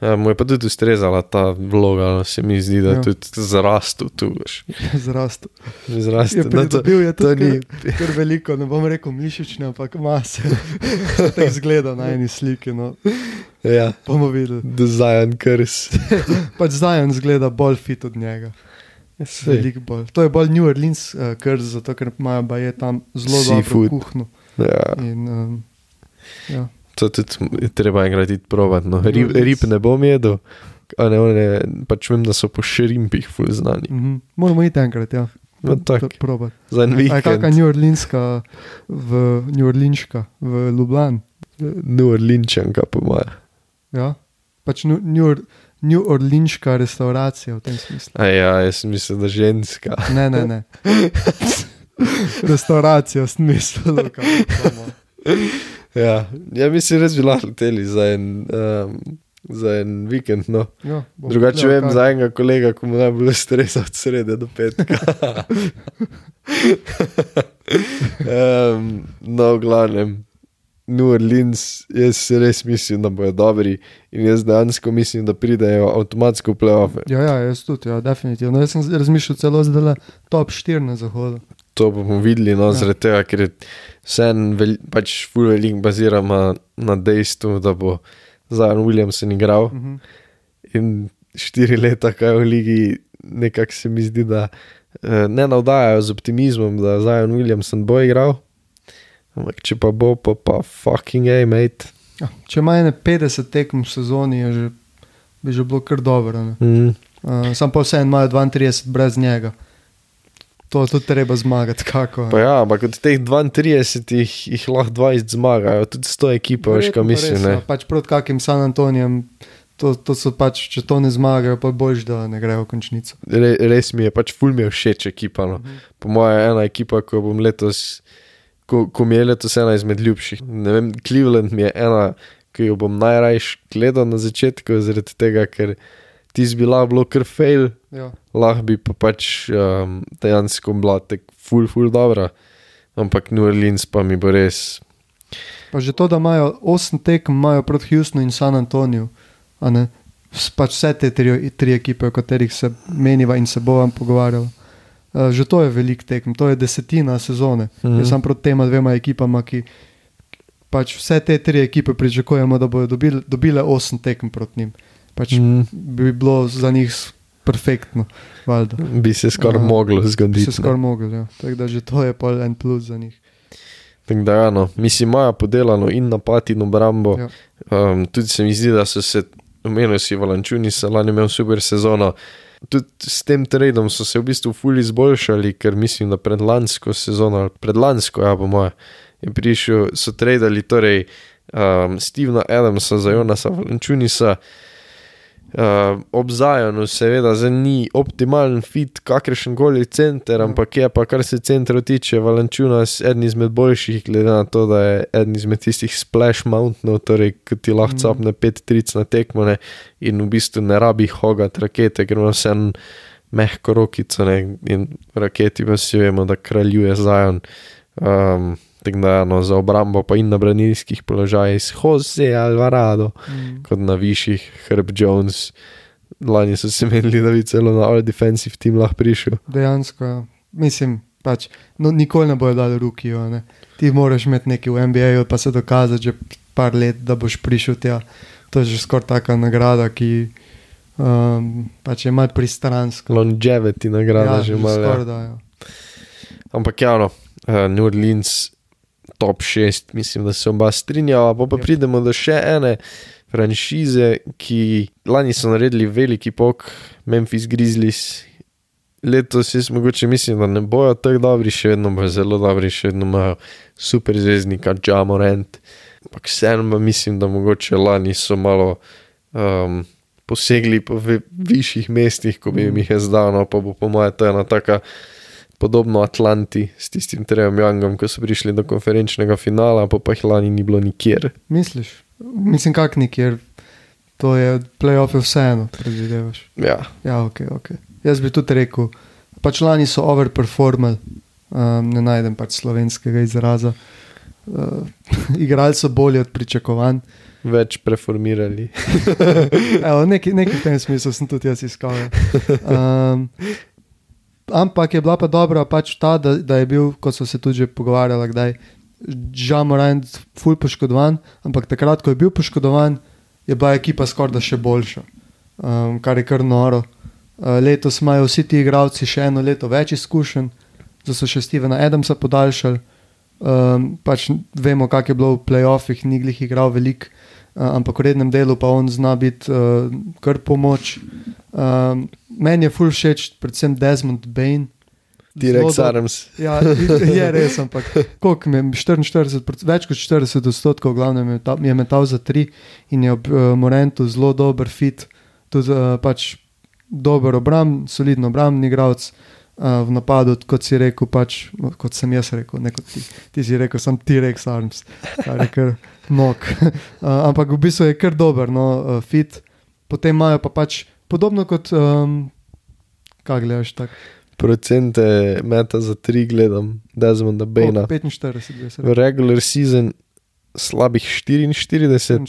Ja, mu je pa tudi ustrezala ta vloga, se mi zdi, da je ja. tudi zrastel tu. Zrastel. Zrastel. No, to, je to ni. Kar veliko, ne bom rekel mišične, ampak mase. Tako izgleda na eni sliki. No. Ja, bomo videli. Zajan krs. pač zajan zgleda bolj fit od njega. Bolj. To je bolj New Orleans, uh, ker, zato, ker imajo tam zelo dobro kuhno. Ja. In, um, ja. To tudi treba enkrat iti provat. No. Rib, rib ne bom jedel, a ne, ne pač vem, da so po šrimpih ful znani. Mm -hmm. Moramo iti enkrat, ja. No, tako. Za en vikend. Kakšna New Orleanska v New Orleanska, v Ljubljani. New Orleančanka po moje. Ja, pač New, New Orleans. New Orleanska restauracija v tem smislu. A ja, jaz mislim, da ženska. Ne, ne, ne. Restauracija v smislu, da. Ja, ja mislim, res bi lahko leteli za en. Um, Za en vikend, no. Ja, Drugače, vem za enega kolega, ki mu najbolj stresa od srede do petka. um, no, glavnem. New Orleans, jaz res mislim, da bodo dobri in jaz dejansko mislim, da pridejo avtomatsko v playoff. Ja, ja, jaz tudi, ja, definitivno. Jaz sem razmišljal celo zdaj le top 4 na zahodu. To bomo videli, no, ja. zaradi tega, ker je vse en vel, pač full velik baziran na, na dejstvu, da bo Zajan Williamson igral. Uh mhm. -huh. In štiri leta, kaj v ligi, nekako se mi zdi, da eh, ne navdajajo z optimizmom, da Zajan Williamson bo igral. Ampak če pa bo, pa, pa fucking a mate. Ja, če ima ene 50 tekem v sezoni, je že, bi že bilo kar dobro. Mm. Uh, sam pa vse en imajo 32 brez njega. To tudi treba zmagati. Kako, ja, ampak od teh 32 jih, jih lahko 20 zmagajo, tudi 100 ekip, veš, kaj mislim. Res, ja, pač proti kakim San Antonijem, to, to so pač, če to ne zmagajo, pa bož, da ne grejo v končnico. Re, res mi je, pač ful mi je všeč ekipa. No. Mm -hmm. Po mojem, ena ekipa, ko bom letos ko, ko mi je letos ena izmed ljubših. Ne vem, Cleveland mi je ena, ki jo bom najrajš gledal na začetku, zaradi tega, ker ti si bila bilo kar fail, Ja. lahko bi pa pač um, dejansko bila tek full, full dobra. Ampak New Orleans pa mi bo res. Pa že to, da imajo 8 tekem, imajo proti Houstonu in San Antoniju. Pač vse te tri, tri ekipe, o katerih se meniva in se bovam pogovarjali. Uh, že to je velik tekem, to je desetina sezone. Mm. Jaz sem proti tema dvema ekipama, ki pač vse te tri ekipe pričakujemo, da bodo dobile, dobile 8 tekem proti njim. Pač mm. Bi bilo za njih perfektno, valjda. bi se skoraj Ja, moglo Bi zgoditi. se ne. skoraj mogli, ja. tako da že to je pol en plus za njih. Tako da, ja, no, mislim, imajo podelano in napad in obrambo. Ja. Um, tudi se mi zdi, da so se, omenil si Valančuni, se lani imel super sezono. Tudi s tem tradom so se v bistvu fully izboljšali, ker mislim, da predlansko sezono, ali predlansko, ja, po moje, je prišel, so tradali torej um, Stevena Adamsa za Jonasa Valančunisa. Uh, ob Zajonu, seveda, zdaj ni optimalen fit, kakršen koli center, Ja. ampak je pa, kar se centra tiče, Valančuna eden izmed boljših, glede na to, da je eden izmed tistih splash mountainov, torej, ki ti lahko Mhm. capne 5-30 na tekmo ne, in v bistvu ne rabi hogat rakete, ker ima vse en mehko rokico ne, in raketi pa si vemo, da kraljuje Zajon. Um, Tako da, no, za obrambo pa in na branilskih položajih, Jose Alvarado Mm. kot na višjih, Herb Jones. Lani so se menili, da bi celo na all defensive team lahko prišel. Dejansko, ja. mislim, pač, no, nikoli ne bojo dali rukijo. Ne. Ti moraš imeti nekaj v NBA-ju, pa se dokazati že par let, da boš prišel tja. To je že skoraj taka nagrada, ki um, pač je malo pristranska. Longevity nagrada ja, že malo. Skoraj Ja. da, ja. Ampak javno, uh, New Orleans top 6, mislim, da se oba strinjava. Pa, pa Yep. pridemo do še ene franšize, ki lani so naredili veliki pok, Memphis Grizzlies. Letos jaz mogoče mislim, da ne bojo tako dobri, še vedno bojo zelo dobri, še vedno imajo super zvezdnika, Jamorant. Ampak vseeno pa mislim, da mogoče lani so malo um, posegli po vi- višjih mestih, ko bi jim jih jaz dal, no pa bo po mojem to ena taka podobno Atlanti s tistim Trejem Youngom, ko so prišli do konferenčnega finala, pa pa jih lani ni bilo nikjer. Misliš? Mislim, kak nikjer. To je playoff, vseeno, predvidevaš. Ja, Ja, ok, ok. Jaz bi tudi rekel, pač lani so overperformali, um, ne najdem pač slovenskega izraza. Uh, igrali so bolje od pričakovanj. več preformirali. Evo, nekaj, nekaj v tem smislu sem tudi jaz iskal. Um, ampak je bila pa dobra pač ta, da, da je bil, kot so se tudi že pogovarjali, kdaj Žamorant ful poškodovan, ampak takrat, ko je bil poškodovan, je bila ekipa skoraj da še boljša, um, kar je kar noro. Uh, letos imajo vsi ti igravci še eno leto več izkušenj, zdaj so še Stevena Adamsa podaljšali. Um, pač vemo, kak je bilo v playoffih, ni glih igral veliko, ampak v rednem delu pa on zna biti uh, kar pomoč. Um, meni je full všeč, predvsem Desmond Bain. Direkt Arms. Ja, je res, ampak koliko mi je 44, proc- več kot 40 odstotkov, glavno je metal, je metal za tri in je ob uh, Morentu zelo dober fit, tudi uh, pač dober obram, solidno obrambni igralec. Uh, v napadu, kot si rekel, pač, kot sem jaz rekel, ne kot ti. Ti si rekel, sem T-Rex Arms, kar je kar nog. Uh, ampak v bistvu je kar dober, no, uh, fit. Potem imajo pa pač podobno kot, um, kaj gledaš tako. Procente meta za tri gledam, Desmonda Baina. 45, bi jaz V rekel. regular season slabih 44, 47,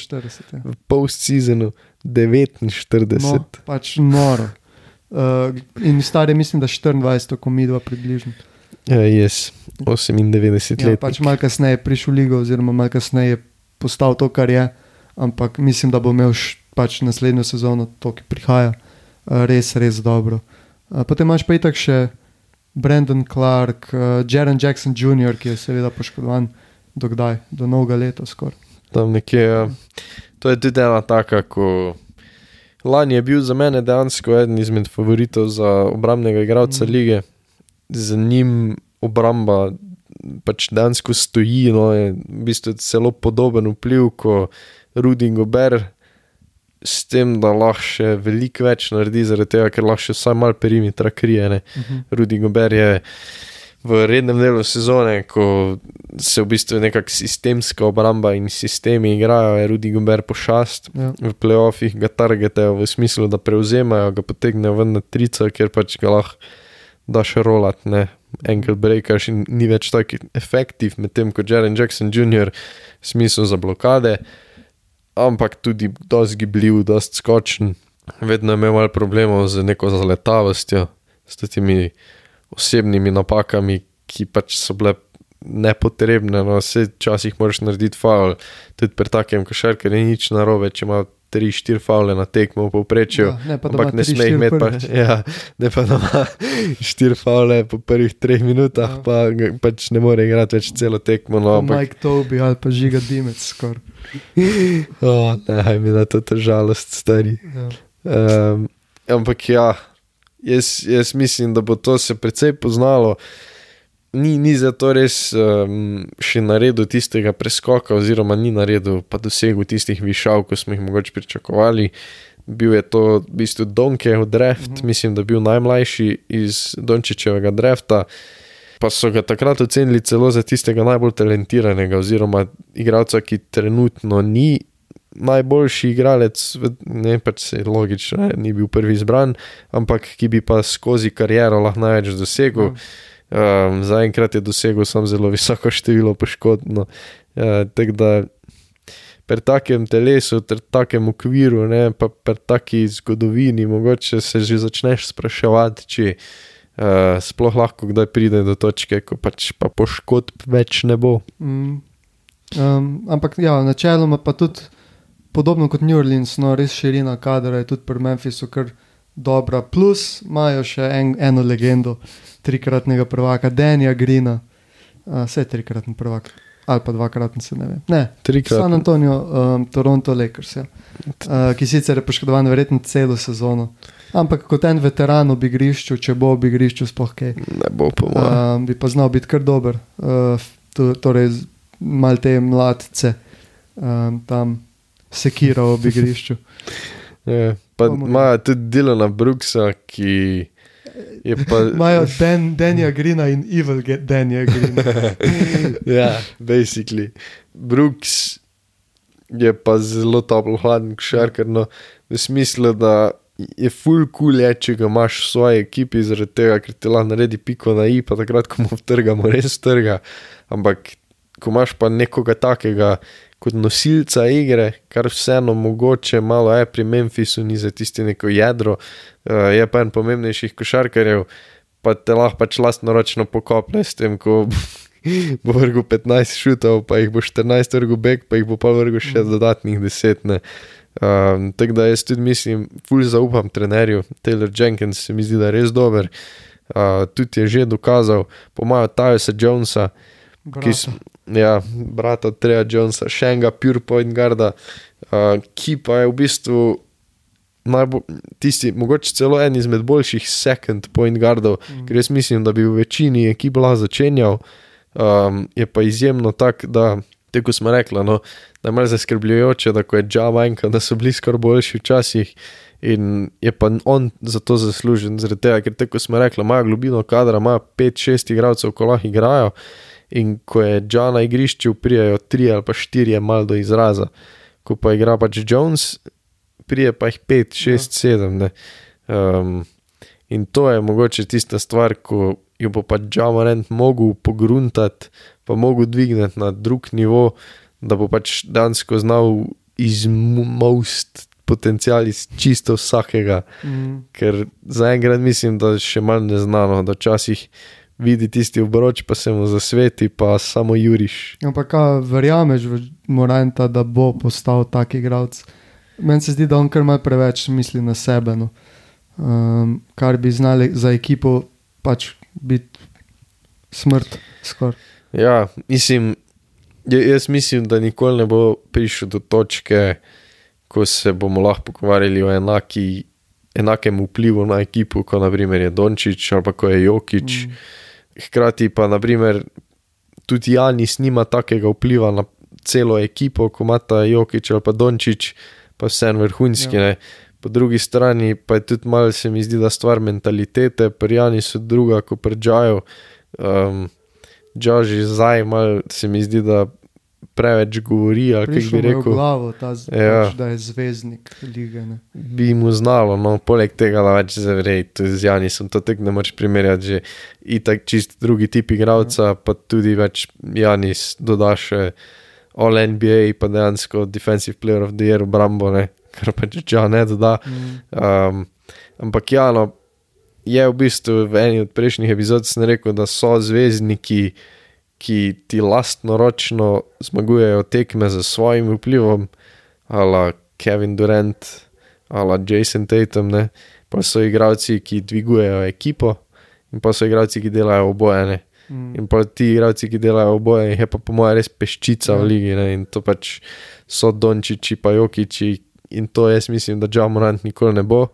ja. v post-seasonu 49. No, pač noro. Uh, in star je, mislim, da 24, ko mi dva približno. Ja, jaz, 98 Ja, let. pač malo kasneje je prišel v ligo, oziroma malo kasneje je postal to, kar je. Ampak mislim, da bo imel š, pač naslednjo sezono, to, ki prihaja, uh, res, res dobro. Uh, potem imaš pa itak še Brandon Clark, uh, Jaren Jackson Jr., ki je seveda poškodovan do kdaj, do novega leta skoraj. Tam nekje. Ja. To je tudi ena taka, ko lani je bil za mene dejansko eden izmed favoritov za obrambnega igralca mm. lige. Z njim obramba pač dejansko stoji, no, je v bistvu celo podoben vpliv kot Rudy Gober, s tem, da lahko še veliko več naredi, zaradi tega, ker lahko še vsaj malo perimetra krije. Ne. Uh -huh. Rudy Gober je v rednem delu sezone, ko se v bistvu nekakšna sistemska obramba in sistemi igrajo, je Rudi Gumber pošast. Ja. V playoffih ga targetajo v smislu, da prevzemajo, ga potegnejo ven na trica, ker pač ga lahko daš rolat, ne. Ankle breakers in ni več tako efektiv, medtem ko Jaren Jackson Jr. v smislu za blokade, ampak tudi dosti gibljiv, dosti skočen. Vedno je imel malo problemov z neko zaletavostjo, s temi osebnimi napakami, ki pač so bile nepotrebne. No, vse časih moraš narediti faul, tudi pri takem košarkarju ni nič narobe, če ima 3-4 faule na tekmo v povprečju. Ja, ne pa, da Ampak ne tri, sme jih štiri imeti, pa, ja, ne pa da ima 4 faule po prvih 3 minutah, Ja. pa pač ne more igrati več celo tekmo. No, ampak, Mike Toby ali pa žiga Dimec skoraj. oh, ne, mi to to žalost, stari. Ja. Um, ampak ja, jaz, jaz mislim, da bo to se precej poznalo. Ni, ni zato res um, še naredil tistega preskoka, oziroma ni naredil pa dosegel tistih višav, kot smo jih mogoče pričakovali. Bil je to v bistvu Donkev draft, Mhm. mhm. mislim, da je bil najmlajši iz Dončičevega drafta. Pa so ga takrat ocenili celo za tistega najbolj talentiranega, oziroma igralca, ki trenutno ni najboljši igralec, ne pač se logično, ne, ni bil prvi izbran, ampak ki bi pa skozi kariero lahko največ dosegel. Um, Zaenkrat je dosegel samo zelo visoko število poškodb. No. Uh, Tako da pri takem telesu, pri takem okviru, ne, pa pri taki zgodovini, mogoče se že začneš spraševati, če uh, sploh lahko kdaj pride do točke, ko pač pa poškodb več ne bo. Mm. Um, ampak ja, načeloma pa tudi podobno kot New Orleans, no res širina kadra je tudi pri Memphisu kar dobra. Plus imajo še en, eno legendo, trikratnega prvaka, Denija Grina, uh, vse trikratni prvak. Ali pa dvakratni, se ne vem. Ne, Trikrat. San Antonijo, um, Toronto Lakers, ja. uh, ki sicer je poškodovan verjetno celo sezono. Ampak kot en veteran ob igrišču, če bo ob igrišču sploh kaj, Ne bo po mojem. um, bi pa znal biti kar dober. Uh, to, torej, z- mal te mladce um, tam sekira ob igrišču. Ja, pa bomo ima tudi Dilana Brooksa, ki je pa. Imajo Dan, Danja Grina in Evil Danja Grina. ja, basically. Brooks je pa zelo toplo hladen košarkar, no, v smislu, da je full cool, je, če ga imaš v svoji ekipi, zaradi tega, ker ti lahko naredi piko na i, pa takrat, ko mu vtrgamo, res trga. Ampak, ko imaš pa nekoga takega kot nosilca igre, kar vseeno mogoče malo je pri Memphisu, ni za tisti neko jedro, uh, je pa en pomembnejših košarkarjev, pa te lahko pač lastnoročno pokoplje s tem, ko bo vrgel 15 šutov, pa jih bo 14 vrgel bek, pa jih bo pa vrgel še dodatnih 10. Ne. Um, tako da jaz tudi mislim, ful zaupam trenerju, Taylor Jenkins se mi zdi, da je res dober. Uh, tudi je že dokazal, pomaga Tyvesa Jonesa, ki Brata. ja, brata Treja Jonesa, še enega Pure Point Guarda, uh, ki pa je v bistvu najbolj, tisti, mogoče celo en izmed boljših second point guardov, mm. ker jaz mislim, da bi v večini ekip lahko začenjal. Um, je pa izjemno tak, da, tako smo rekli, no, da je malo zaskrbljujoče, da ko je Dža manjka, da so bili skoraj boljši včasih. In je pa on za to zaslužen, zaradi tega, ker tako smo rekli, imajo globino kadra, imajo 5-6 igralcev, ko lahko igrajo. In ko je Dža na igrišču, prijajo 3 ali pa 4 malo do izraza. Ko pa igra pač Jones, prije pa jih 5, 6, 7. Um, in to je mogoče tista stvar, ko jo bo pač Džamarent mogel pogruntati, pa mogel dvigniti na drug nivo, da bo pač dansko znal izmost potencial iz čisto vsakega. Mm. Ker zaenkrat mislim, da je še malo neznano, da včasih vidi tisti obroč, pa se mu zasveti, pa samo juriš. Ampak kaj verjameš v Moranta, da bo postal tak igralec? Meni se zdi, da on kar malo preveč misli na sebe, no. um, kar bi znali za ekipo pač biti smrt. Skoraj. Ja, mislim, ja- jaz mislim, da nikoli ne bo prišel do točke, ko se bomo lahko pogovarjali o enaki, enakem vplivu na ekipo, kot naprimer je Dončić ali pa ko je Jokič. Mm. Hkrati pa naprimer, tudi Janis nima takega vpliva na celo ekipo, kot ima ta Jokič ali pa Dončić, pa vse en vrhunski. Ja. Po drugi strani pa je tudi malo, se mi zdi, da stvar mentalitete, pri Janisu druga, kot pri Džaju. Um, Joži zdaj mal, se mi zdi, da preveč govori, bi rekel. glavo, ta, z- Ja. pač, da je zvezdnik lige. Ne. bi mu znalo, no, poleg tega, da več zavrej, z Janisom, to tek ne moreš primerjati, že itak čist drugi tip igralca, pa tudi več Janis doda še All NBA, pa dejansko Defensive Player of the Year obrambo, ne, kar pač Dža ne doda. Mm. Um, ampak ja, no, je v bistvu v eni od prejšnjih epizod sem rekel, da so zvezdniki, ki ti lastnoročno zmagujejo tekme z svojim vplivom, ala Kevin Durant, ala Jason Tatum, ne? pa so igralci, ki dvigujejo ekipo, in pa so igralci, ki delajo oboje. Ne? Mm. In pa ti igralci, ki delajo oboje, je pa po mojem res peščica Ja. v ligi ne? in to pač so Dončiči, pa Jokiči in to jaz mislim, da Džamorant nikoli ne bo.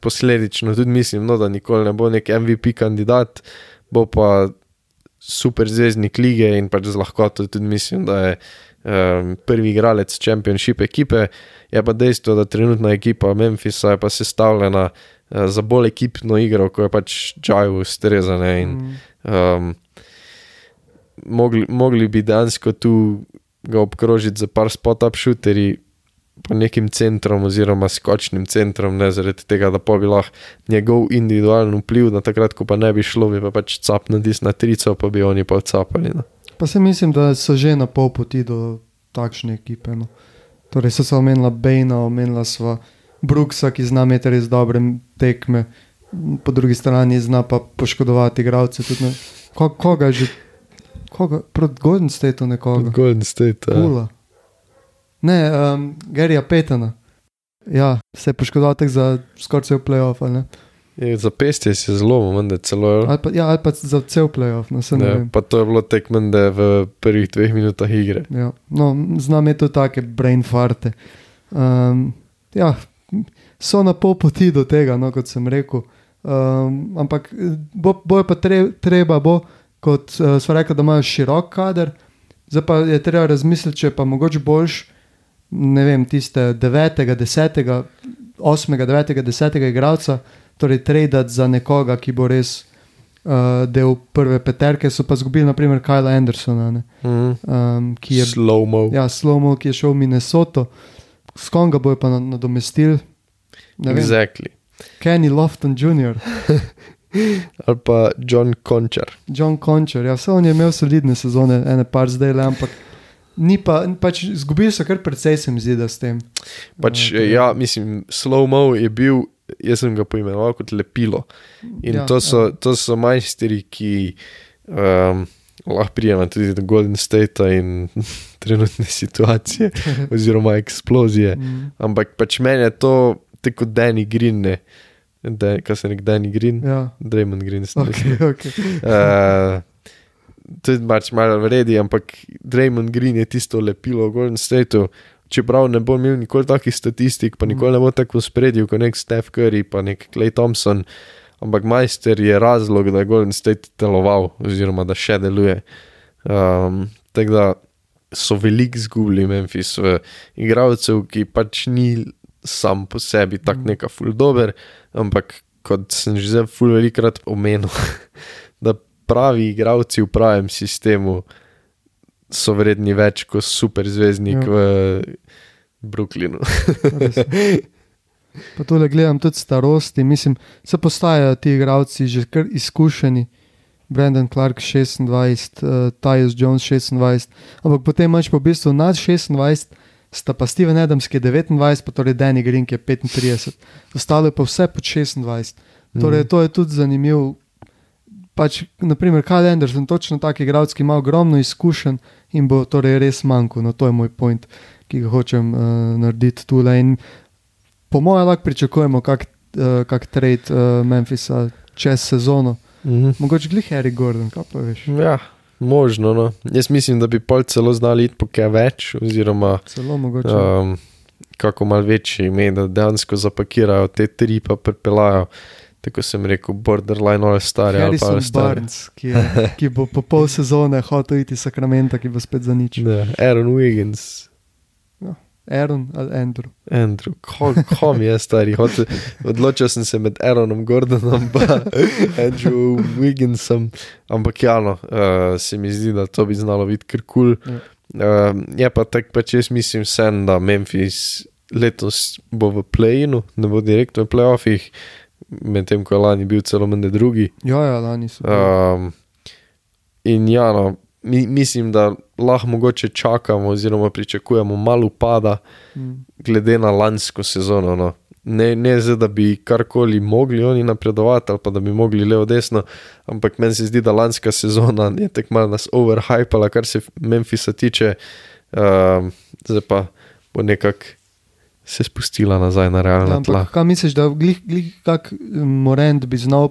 Posledično tudi mislim, no, da nikoli ne bo nek MVP kandidat, bo pa super zvezdnik lige in pač z lahkoto tudi mislim, da je um, prvi igralec Championship ekipe. Je pa dejstvo, da trenutna ekipa Memphisa je pa sestavljena uh, za bolj ekipno igro, ko je pač Džaju ustrezane in. Um, mogli, mogli bi dejansko tu ga obkrožiti za par spot-up šuterji, pa nekim centrom oziroma skočnim centrom, ne zaradi tega, da pa bi lahko njegov individualen vpliv, da takrat, ko pa ne bi šlo, bi pa pač capnil dis na trico, pa bi oni pa capali. No. Pa se mislim, da so že na pol poti do takšne ekipe. No. Torej, so se omenila Bejna, omenila sva Brooksa, ki zna imeti res dobre tekme, po drugi strani zna pa poškodovati igralce. Ko, koga že? Koga? Proti Golden Stateu nekoga. Golden State. ja. Pula. Ne, um, Gerija Petana. Ja, se je poškodoval tek za skoraj cel playoff. Je, za pestje si zelo, vendar celo. Ali pa, ja, ali pa za cel playoff. No, saj ne Ne, vem. pa to je bilo tekmende v prvih dveh minutah igre. Ja. No, znam je to take brain farte. Um, ja, so na pol poti do tega, no, kot sem rekel. Um, ampak bo, bo je pa tre, treba, bo, kot uh, smo rekli, da imajo širok kader, zdaj pa je treba razmisliti, če je pa mogoče boljš, ne vem, tiste 9., 10., 8., 9., 10. igralca, torej tradati za nekoga, ki bo res uh, del prve peterke, so pa zgubili, naprimer, Kyla Andersona. Ne? Mm. um, ki je Slow-mo. ja, Slomo, ki je šel v Minnesoto, s kom ga bojo pa na- nadomestili. Exactly. Kenny Lofton Jr., Ali pa John Conchar. John Concher, ja, vse on je imel solidne sezone, ene par zdaj le, ampak ni pa, pač izgubili so kar precej, se mi zdi, da s tem. Pač, Eh, ja, mislim, slow-mo je bil, jaz sem ga poimenoval kot lepilo. In Ja, ja, to, so, to so majstri, ki um, lahko prijema tudi do Golden State in trenutne situacije, oziroma eksplozije. Mm, Ampak pač meni je to tako Danny Green, ne. Da, kaj se nek Danny Green? ja, Draymond Green. sem ok, ok. Uh, tudi pač malo vredi, ampak Draymond Green je tisto lepilo v Golden Stateu. Čeprav ne bo imel nikoli takih statistik, pa nikoli ne bo tako spredil kot nek Steph Curry, pa nek Clay Thompson, ampak majster je razlog, da je Golden State deloval, oziroma da še deluje. Um, tako da so veliko izgubili Memphis v igralcev, ki pač ni sam po sebi tako Mm. neka ful dober, ampak kot sem že zdaj ful velikrat omenil, da pravi igravci v pravem sistemu so vredni več kot superzvezdnik Ja. v Brooklynu. Pa tole gledam tudi starosti, mislim, se postajajo ti igravci že kar izkušeni. Brandon Clark 26, uh, Tyus Jones 26, ampak potem imaš pa v bistvu nad 26, sta pa Steven Adams, ki je 29, pa torej Danny Green, ki je 35, ostalo je pa vse pod 26. Torej, to je tudi zanimivo. Pač, naprimer, Kyle Anderson, točno tak igralec, ki ima ogromno izkušenj in bo torej res manjko. No, to je moj point, ki ga hočem uh, narediti tule. In po mojem, lahko pričakujemo kak, uh, kak trade uh, Memphisa čez sezono. Mhm. Mogoče glih Harry Gordon, kaj pa veš. Ja, možno. No. Jaz mislim, da bi pol celo znali iti po kaj več, oziroma Celo mogoče. um, kako mal večji ime, da dejansko zapakirajo te tri, pa prepelajo. Tako sem rekel, borderline all pa Harrison all stari. Barnes, ki, je, ki bo po pol sezone hotel iti Sakramenta, ki bo spet za nič. Ne, Aaron Wiggins. Aaron ali Andrew. Andrew, ko mi je stari. Hotel, odločil sem se med Aaronom Gordonom in Andrew Wigginsom, ampak ja, no, uh, se mi zdi, da to bi znalo biti kar kul. Cool. Ja. Uh, je pa tako, pač jaz mislim, sen, da Memphis letos bo v play-inu, ne bo direktno v playoffih, medtem ko je lani bil celo mende drugi. Ja, ja, lani so. Um, in ja, no, mi, mislim, da lahko mogoče čakamo, oziroma pričakujemo malo upada, Mm. glede na lansko sezono. No. Ne, ne zdaj, da bi karkoli mogli oni napredovati, ali pa da bi mogli levo desno, ampak meni se zdi, da lanska sezona je tako malo nas overhypala, kar se Memphisa tiče, um, zdaj pa bo nekako se spustila nazaj na realna Ja, tla. ampak kaj misliš, da glih, glih kak Morant bi znal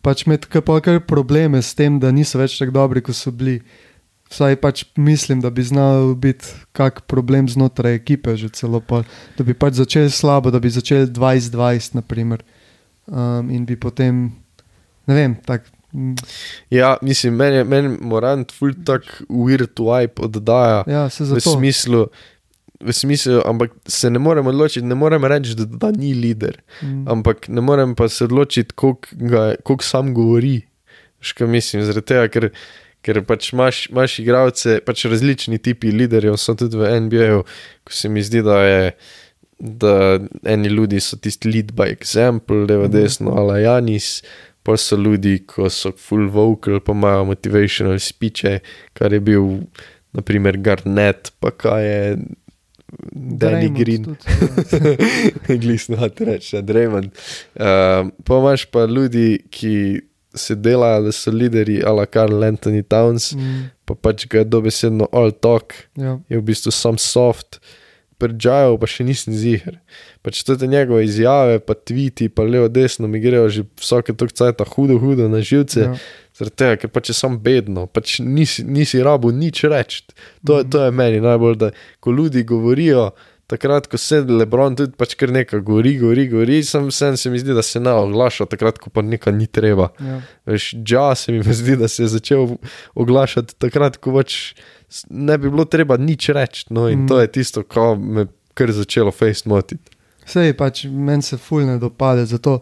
pač imeti kar, probleme s tem, da niso več tako dobri, kot so bili. Vsaj pač mislim, da bi znal biti kak problem znotraj ekipe, že celo pol, da bi pač začeli slabo, da bi začeli 20-20, naprimer. Um, in bi potem, ne vem, tako. mm, Ja, mislim, meni, je- meni Morant ful tak weird vibe oddaja. Ja, se v zato. smislu, v smislu, ampak se ne morem odločiti, ne morem reči, da, da ni lider, Mm. ampak ne morem pa se odločiti, koliko sam govori. Kaj mislim, zaradi tega, ker, ker pač imaš, imaš igralce, pač različni tipi liderjev so tudi v NBA-ju, ko se mi zdi, da je. Da eni ljudje so tisti lead by example, levo, Mhm. desno, ali Janis, pa so ljudje, ko so full vocal, pa imajo motivational speeche, kar je bil, naprimer, Garnet, pa kaj je Danny Draymond Green. Glisno, da reče, Draymond. Uh, pa imaš pa ljudi, ki se delajo, da so lideri, ala Karl Anthony Towns, Mm, pa pač ga dobesedno all talk, ja. je v bistvu sam soft, pridžajo pa še nisem ziger. Pač te njegove izjave, pa tviti, pa levo, desno mi grejo že vsake tok cajta hudo, hudo na živce. Ja. Zaradi tega, ker pač je sam bedno, pač nisi, nisi rabo nič reči. To, je- to je meni najbolj, da ko ljudi govorijo, takrat, ko se Lebron tudi pač kar nekaj govori, govori, govori, sem vsem se mi zdi, da se ne oglaša, takrat, ko pa nekaj ni treba. Ja. Veš, ja, se mi zdi, da se je začel oglašati takrat, ko pač ne bi bilo treba nič reči. No, in Mm. to je tisto, ko me kar začelo face motiti. Sej pač meni se ful ne dopade, zato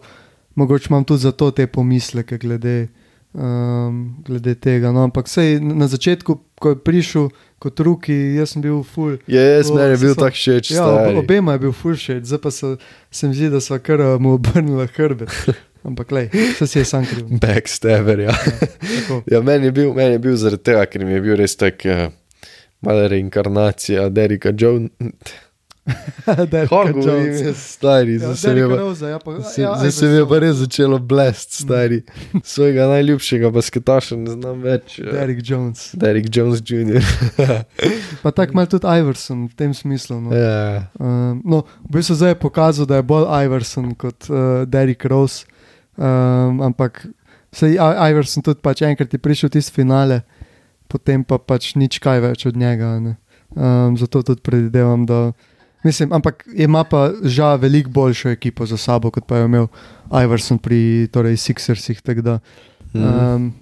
mogoče imam tudi zato te pomisleke glede, um, glede tega. No, ampak sej na začetku, ko je prišel kot ruki, jaz sem bil ful. Je, jaz O, meni je bil so- tak všeč. Ja, ob, obema je bil ful še, zdaj pa so, se mi zdi, da so kar uh, mu obrnili hrbet. Ampak lej, se si je sam kriv. Backstabber, ja. Tako. Ja, meni je bil, meni je bil zaradi tega, ker mi je bil res tak. Uh, Mala reinkarnacija Derika Jones. Kako stari, Ja, zdaj se mi je pa- Rosea, ja, pa- ja, zdaj se mi je pa Iverson. res začelo blest, stari. Svojega najljubšega basketaša ne znam več. eh, Derrick Jones. Derek Jones Jr. Pa tako malo tudi Iverson v tem smislu. No. ja. Um, no, v bistvu zdaj je pokazal, da je bolj Iverson kot uh, Derrick Rose. Um, ampak se je Iverson tudi pač enkrat je prišel tisti finale, potem pa pač nič kaj več od njega. ne. Um, zato tudi predvidevam, da. Mislim, ampak ima pa žal veliko boljšo ekipo za sabo, kot pa je imel Iverson pri torej, Sixersih. Da, um,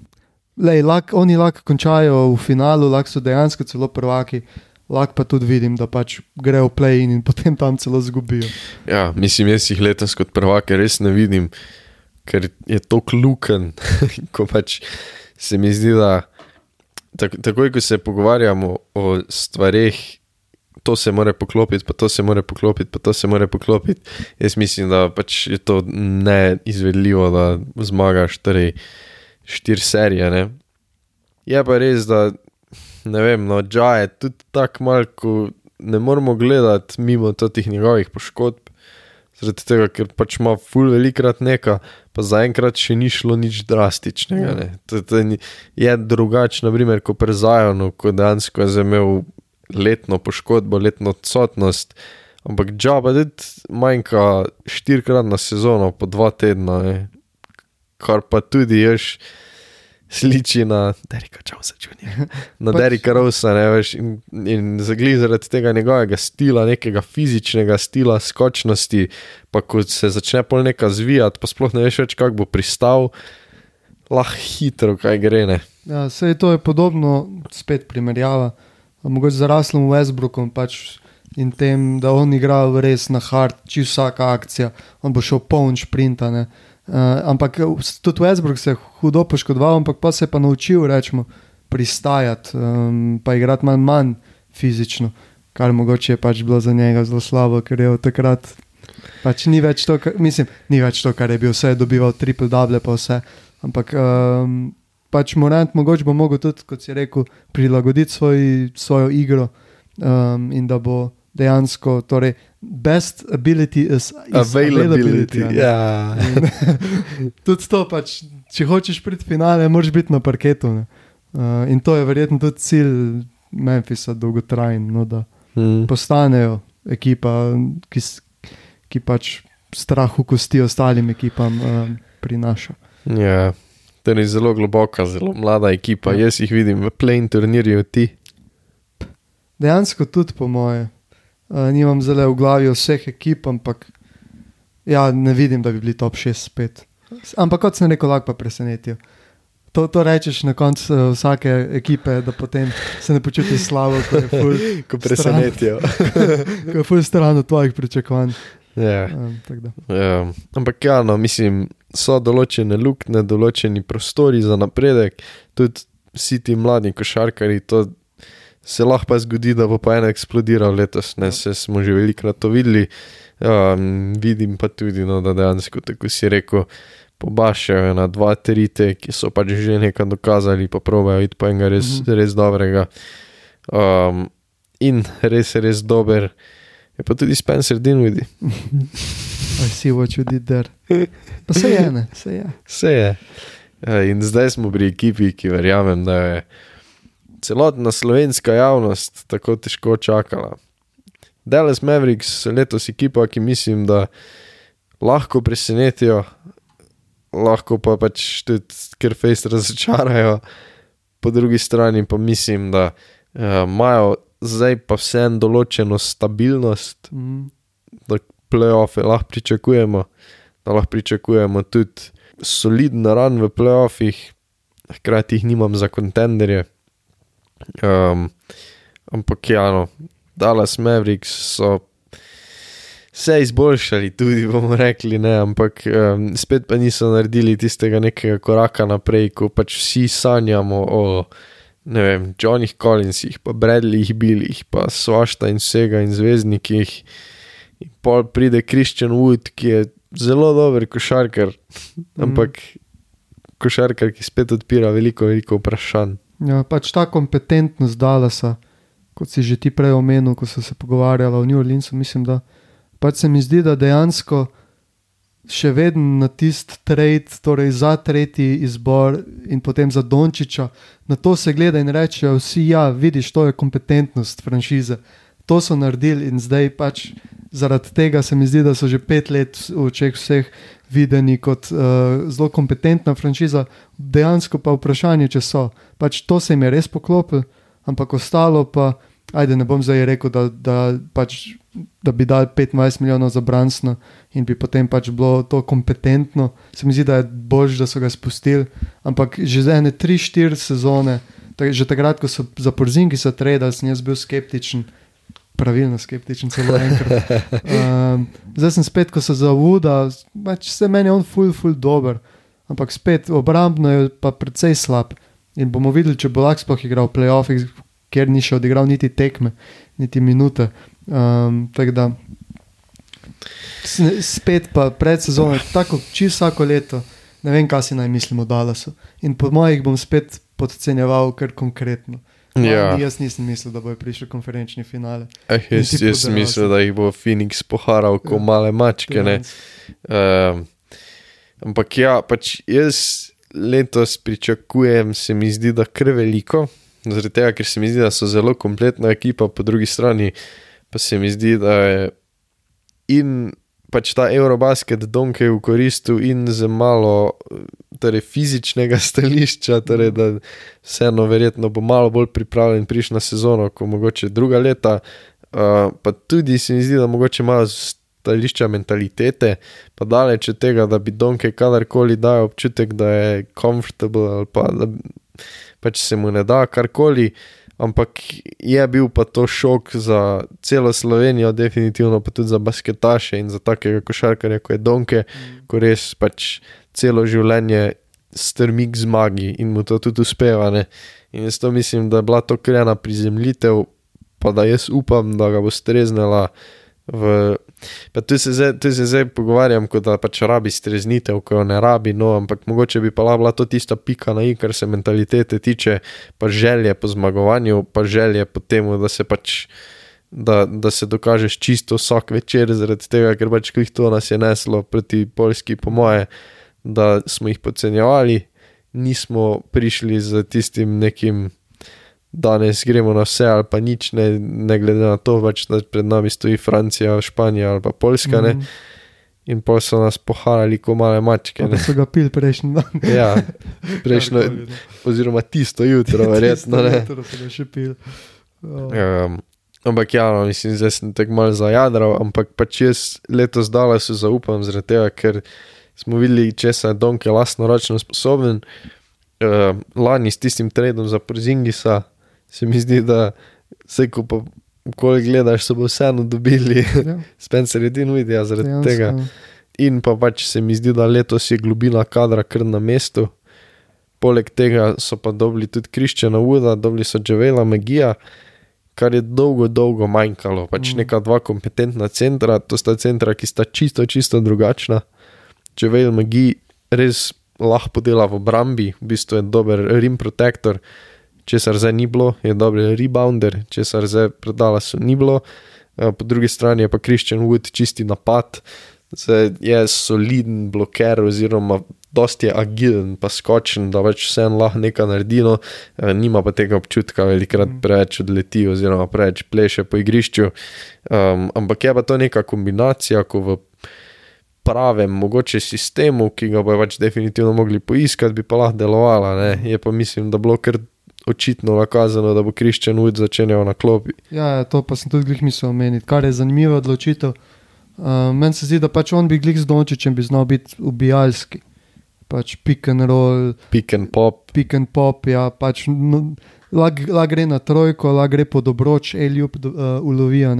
lej, lak, oni lahko končajo v finalu, lahko so dejansko celo prvaki, lahko pa tudi vidim, da pač grejo v play-in in potem tam celo zgubijo. ja, mislim, jaz jih letos kot prvake res ne vidim, ker je to kluken, ko pač se mi zdi, da tak, takoj, ko se pogovarjamo o stvareh. To se mora poklopiti, pa to se mora poklopiti, pa to se mora poklopiti. Jaz mislim, da pač je to neizvedljivo, da zmagaš torej štiri serije. Ne? Je pa res, da ne vem, no, Dža je tudi tako malo, ko ne moramo gledati mimo teh njegovih poškodb, zaradi tega, ker pač ima ful velikrat neka, pa zaenkrat še ni šlo nič drastičnega. ne. To, to je drugače, naprimer, ko prezajano, ko dejansko je imel letno poškodbo, letno odsotnost. Ampak Dža pa tudi manjka štirikrat na sezono, po dva tedna, ne. kar pa tudi ješ. Sliči na Derika Jonesa Jr., na Pač- Derika Rosa, ne veš, in, in zagli zaradi tega njegovega stila, nekega fizičnega stila, skočnosti, pa ko se začne pol nekaj zvijati, pa sploh ne veš več, kako bo pristal, lahko hitro kaj gre. Ne. Ja, sej to je podobno, spet primerjava. Mogoče z Raslom Westbrookom pač in tem, da on igra res na hard, či vsaka akcija, on bo šel poln šprinta. ne. Uh, ampak tudi Westbrook se je hudo poškodoval, ampak pa se je pa naučil, rečemo, pristajati, um, pa igrati manj, manj fizično, kar mogoče je pač bilo za njega zelo slabo, ker je od takrat pač ni več to, kar, mislim, ni več to, kar je bil, vse je dobival triple double, pa vse. Ampak um, pač Morant mogoče bo mogel tudi, kot si rekel, prilagoditi svoj, svojo igro um, in da bo dejansko, torej, best ability is, is Availability. a ne. Ja. Tudi to, pač, če hočeš priti finale, moraš biti na parketu. ne. Uh, in to je verjetno tudi cilj Memphisa, dolgotrajen, no, da Mm. postanejo ekipa, ki, ki pač strah v kosti ostalim ekipam um, prinaša. Ja. Torej zelo globoka, zelo mlada ekipa. Ja. Jaz jih vidim v play turnirju, ti. Dejansko tudi po moje. Uh, nimam zelo v glavi vseh ekip, ampak ja, ne vidim, da bi bili top 6 spet. Ampak kot sem rekel, lahko pa presenetijo. To, to rečeš na koncu uh, vsake ekipe, da potem se ne počutiš slabo, ko je ful, Ko presenetijo. ko je ful stran od tvojih pričakovanj. Ja. Um. Ja, ampak ja, no, mislim, so določene luknje, določeni prostori za napredek, tudi vsi ti mladi košarkari. To se lahko pa zgodi, da bo pa ena eksplodiral letos. Ne, Ja. se smo že velikokrat to videli. Um, vidim pa tudi, no, da dejansko, tako si rekel, pobašajo na dva, tri te, ki so pač že nekaj dokazali, pa pravijo iti po enega res, mm -hmm. res dobrega. Um, in res, res dober. Je pa tudi Spencer Dinwiddie. I see what you did there. Pa se je, ne, se je. Vse je. Ja, In zdaj smo pri ekipi, ki verjamem, da je celotna slovenska javnost tako težko čakala. Dallas Mavericks so letos ekipa, ki mislim, da lahko presenetijo, lahko pa pač tudi ker fejs razočarajo, po drugi strani pa mislim, da uh, imajo zdaj pa vseeno določeno stabilnost, Mm. da playoffe lahko pričakujemo, da lahko pričakujemo tudi soliden ran v playoffih, hkrati jih nimam za kontenderje. Um, ampak ja, no, Dallas Mavericks so se izboljšali, tudi bomo rekli, ne, ampak um, spet pa niso naredili tistega nekega koraka naprej, ko pač vsi sanjamo o. Ne vem, Johnih Collinsih, pa Bradleyjih, Billih, pa Svašta in vsega in zvezdnikih. In pol pride Christian Wood, ki je zelo dober košarkar, ampak košarkar, ki spet odpira veliko, veliko vprašanj. Ja, pač ta kompetentnost Dallasa, kot si že ti prej omenil, ko so se pogovarjali o New Orleansu, mislim, da pač se mi zdi, da dejansko še vedno na tisti trade, torej za tretji izbor in potem za Dončiča, na to se gleda in rečejo vsi, ja, vidiš, to je kompetentnost franšize. To so naredili in zdaj pač zaradi tega se mi zdi, da so že pet let v očeh vseh videni kot uh, zelo kompetentna franšiza, dejansko pa vprašanje, če so. Pač to se jim je res poklopilo, ampak ostalo pa, ajde, ne bom zdaj rekel, da, da, pač, da bi dal 25 milijonov za Bransna in bi potem pač bilo to kompetentno. Se mi zdi, da je bolj, da so ga spustili, ampak že za ene 3-4 sezone, tak, že takrat, ko so za Porzingi se tredali, sem jaz bil skeptičen. Pravilno skeptičen, celo enkrat. Um, zdaj sem spet, ko se zavuda, pač se meni je on ful, ful dober, ampak spet obrambno je pa precej slab. In bomo videli, če bo lahko sploh igral v playoffih, ker ni še odigral niti tekme, niti minute. Um, tako da spet pa pred sezono, tako čisto vsako leto, ne vem, kaj si naj mislimo o Dallasu. In po mojih bom spet podcenjeval, ker konkretno. Ja. Ni- Jaz nisem mislil, da bojo prišli v konferenčni finale. Eh, jaz jaz podajalci. mislim, da jih bo Phoenix poharal kot Ja. male mačke. Um, ampak ja, pač jaz letos pričakujem, se mi zdi, da kar veliko, zaradi tega, ker se mi zdi, da so zelo kompletna ekipa, po drugi strani pa se mi zdi, da je in pač ta Eurobasket Donkey v koristu in z malo torej, fizičnega stališča, torej, da vseeno verjetno bo malo bolj pripravljen prišti na sezono, kot mogoče druga leta. Uh, pa tudi se mi zdi, da mogoče malo stališča mentalitete, pa daleč od tega, da bi Donkey kadarkoli dal občutek, da je comfortable ali pa da pač se mu ne da karkoli. Ampak je bil pa to šok za celo Slovenijo, definitivno pa tudi za basketaše in za takega košarkarja, kot je Donke, ko res pač celo življenje strmi k zmagi in mu to tudi uspeva. Ne? In jaz to mislim, da je bila to krena prizemljitev, pa da jaz upam, da ga bo streznila. V, pa tu se, zdaj, tu se zdaj pogovarjam, kot da pač rabi streznitev, ko jo ne rabi, no, ampak mogoče bi pa bila to tista pika na i, kar se mentalitete tiče, pa želje po zmagovanju, pa želje po tem, da se pač. Da, da se dokažeš čisto vsak večer, zaradi tega, ker pač klih to nas je neslo proti Poljski, po moje, da smo jih podcenjevali, nismo prišli z tistim nekim danes gremo na vse ali pa nič, ne, ne glede na to, da pred nami stoji Francija, Španija ali pa Poljska. Mm -hmm. In pa so nas poharali, ko male mačke. Ne so ga pil prejšnji dan. ja, prejšnjo, oziroma tisto jutro, verjetno. Tisto jutro so ga še pil. Oh. Um, ampak ja, no, mislim, zdaj sem tako mal zajadral, ampak pač jaz letos dala se zaupam, zaradi tega, ker smo videli, če se je Donke lastno ročno sposoben. Uh, lani s tistim trendom za Przingisa, se mi zdi, da se ko pa koli gledaš, so bo vseeno dobili, ja. Spencer je din videl zaradi Dejansko. tega. In pa pač se mi zdi, da letos je globina kadra kar na mestu. Poleg tega so pa dobili tudi Kriščana Uda, dobili so Džavela Magija, kar je dolgo, dolgo manjkalo. Pač mm. neka dva kompetentna centra, to sta centra, ki sta čisto, čisto drugačna. Džavel Magi res lahko dela v obrambi, v bistvu je dober rim protektor česar zdaj ni bilo, je dober rebounder, česar zdaj predala so ni bilo. Eh, po drugi strani je pa Christian Wood čisti napad, zdaj je soliden bloker, oziroma dosti je agilen, pa skočen, da več vse en lahko nekaj naredi, no, eh, nima pa tega občutka, velikrat mm. preveč odleti, oziroma preveč pleše po igrišču. Um, ampak je pa to neka kombinacija, ko v pravem, mogoče sistemu, ki ga bo pač definitivno mogli poiskati, bi pa lahko delovala. Ne? Je pa mislim, da bilo kar očitno nakazano, da bo Kriščan Wood začenjal na klopi. Ja, ja, to pa sem tudi glih mislil omeniti, kar je zanimivo odločitev. Uh, Meni se zdi, da pač on bi glih z Dončićem bi znal biti ubijalski. Pač pick and roll, pick and pop. Pick and pop, ja, pač no, lahko la gre na trojko, lahko gre po dobroč, eljub uh, ulovijo.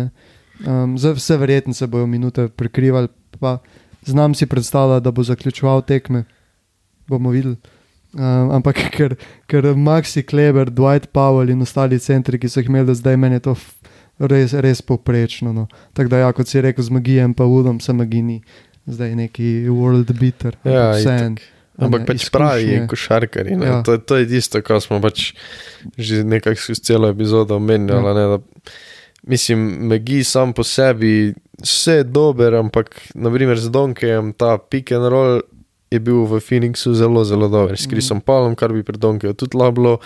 Um, vse verjetno se bojo minute prekrivali, pa znam si predstavljati, da bo zaključoval tekme. Bomo videli. Um, ampak ker, ker Maxi Kleber, Dwight Powell in ostali centri, ki so jih imeli zdaj, meni je to res, res poprečno. No. Tako da, ja, kot si rekel, z magijem, pa udom, se magini, zdaj neki world beater. Ja, ampak pač pravi, košarkari. Ja. To, to je tisto, kar smo pač že nekaj skozi celo epizodo omenjali. Ja. Mislim, magi sam po sebi, vse je dober, ampak naprimer z Donkejem ta pick and roll je bil v Phoenixu zelo, zelo dober, s Krisom mm. Palom, kar bi pred Donkijo tudi lablo,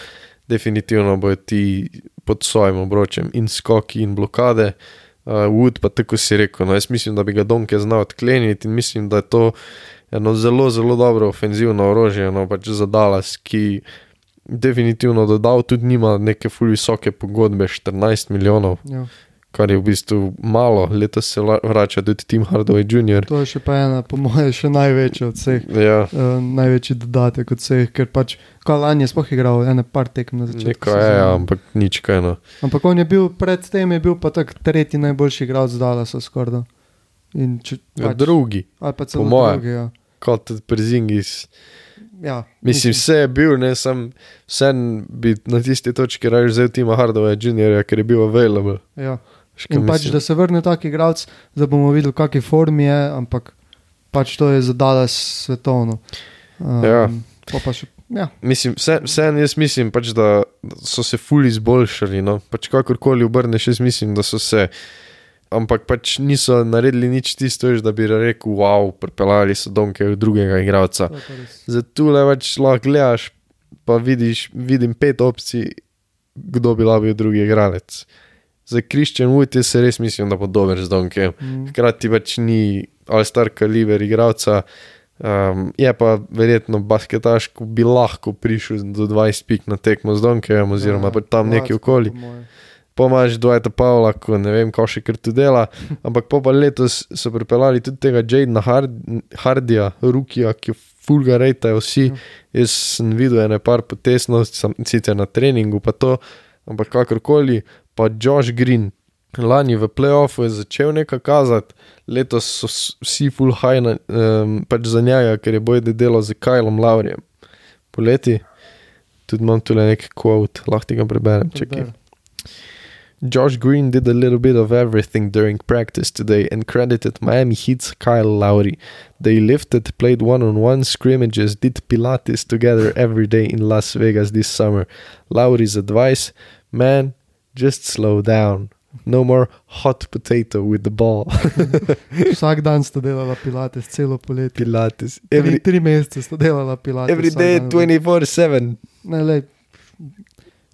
definitivno bojo ti pod svojim obročem in skoki in blokade. Uh, Wood pa tako si rekel, no jaz mislim, da bi ga Donke znal odkleniti in mislim, da je to eno zelo, zelo dobro ofenzivno orožje, no pač za Dallas, ki definitivno dodal tudi nima neke fully visoke pogodbe, 14 milijonov. Ja kar je v bistvu malo, letos se vrača tudi Tim Hardaway Jr. To je še pa ena, po mojem, še največja od vseh. Ja. Uh, največji dodatek od vseh, ker pač Kalan je sploh igral ene par tekem na začetku. Nekaj je, ja, ampak nič kaj no. Ampak on je bil predtem, je bil pa tak tretji najboljši igralec z Dallasa skorda. Če, ja, pač, drugi. Ali pa celo drugi, ja. Kot Przingis. Ja, mislim, vse je bil, ne sem, vsem bi na tisti točki raje vzel Tima Hardaway Jr., ker je bil available. Ja. In pač, da se vrne taki igralec, da bomo videli, kakšni formi je, ampak pač to je zadala svetovno. Um, ja. Še, ja. Mislim, vse, vse en jaz mislim, pač, da so se fuli izboljšali. No? Pač kakorkoli obrneš, jaz mislim, da so se. Ampak pač niso naredili nič tisto, da bi rekel, wow, pripeljali so domke od drugega igralca. Zato le več lahko gledaš, pa vidiš, vidim pet opcij, kdo bi lahko bil drugi igralec za Kristjan Wood, jaz res mislim, da bo dober z Donkem. Mm. Hkrati pač ni all-star kaliber igralca. Um, je pa verjetno basketaš, ko bi lahko prišel do 20 pik na tekmo z Donkem, oziroma ja, tam nekje okoli. Pomaž Dwayne Pavla, ko ne vem, kako še kar tu dela. Ampak po pa letos so pripeljali tudi tega Jadena Hard Hardija, Rukija, ki fulga rejtajo vsi. Ja. Jaz sem videl ene par potesnosti, sicer na treningu, pa to ampak kakorkoli, pa Josh Green. Lani v playoffu je začel nekaj kazati, letos so vsi full high na, um, pač za njega, ker je bojde delo z Kajlom Laurijem. Poleti, tudi imam tu nekaj quote, lahko ti ga preberem. Čekaj. Josh Green did a little bit of everything during practice today and credited Miami Heat's Kyle Lowry. They lifted, played one on one scrimmages, did Pilates together every day in Las Vegas this summer. Lowry's advice man, just slow down. No more hot potato with the ball. Vsak dan sta delala pilates, celo poletje. Pilates. Tri, Every, tri mesece sta delala pilates. every day, dan. 24 7. Ne, lej,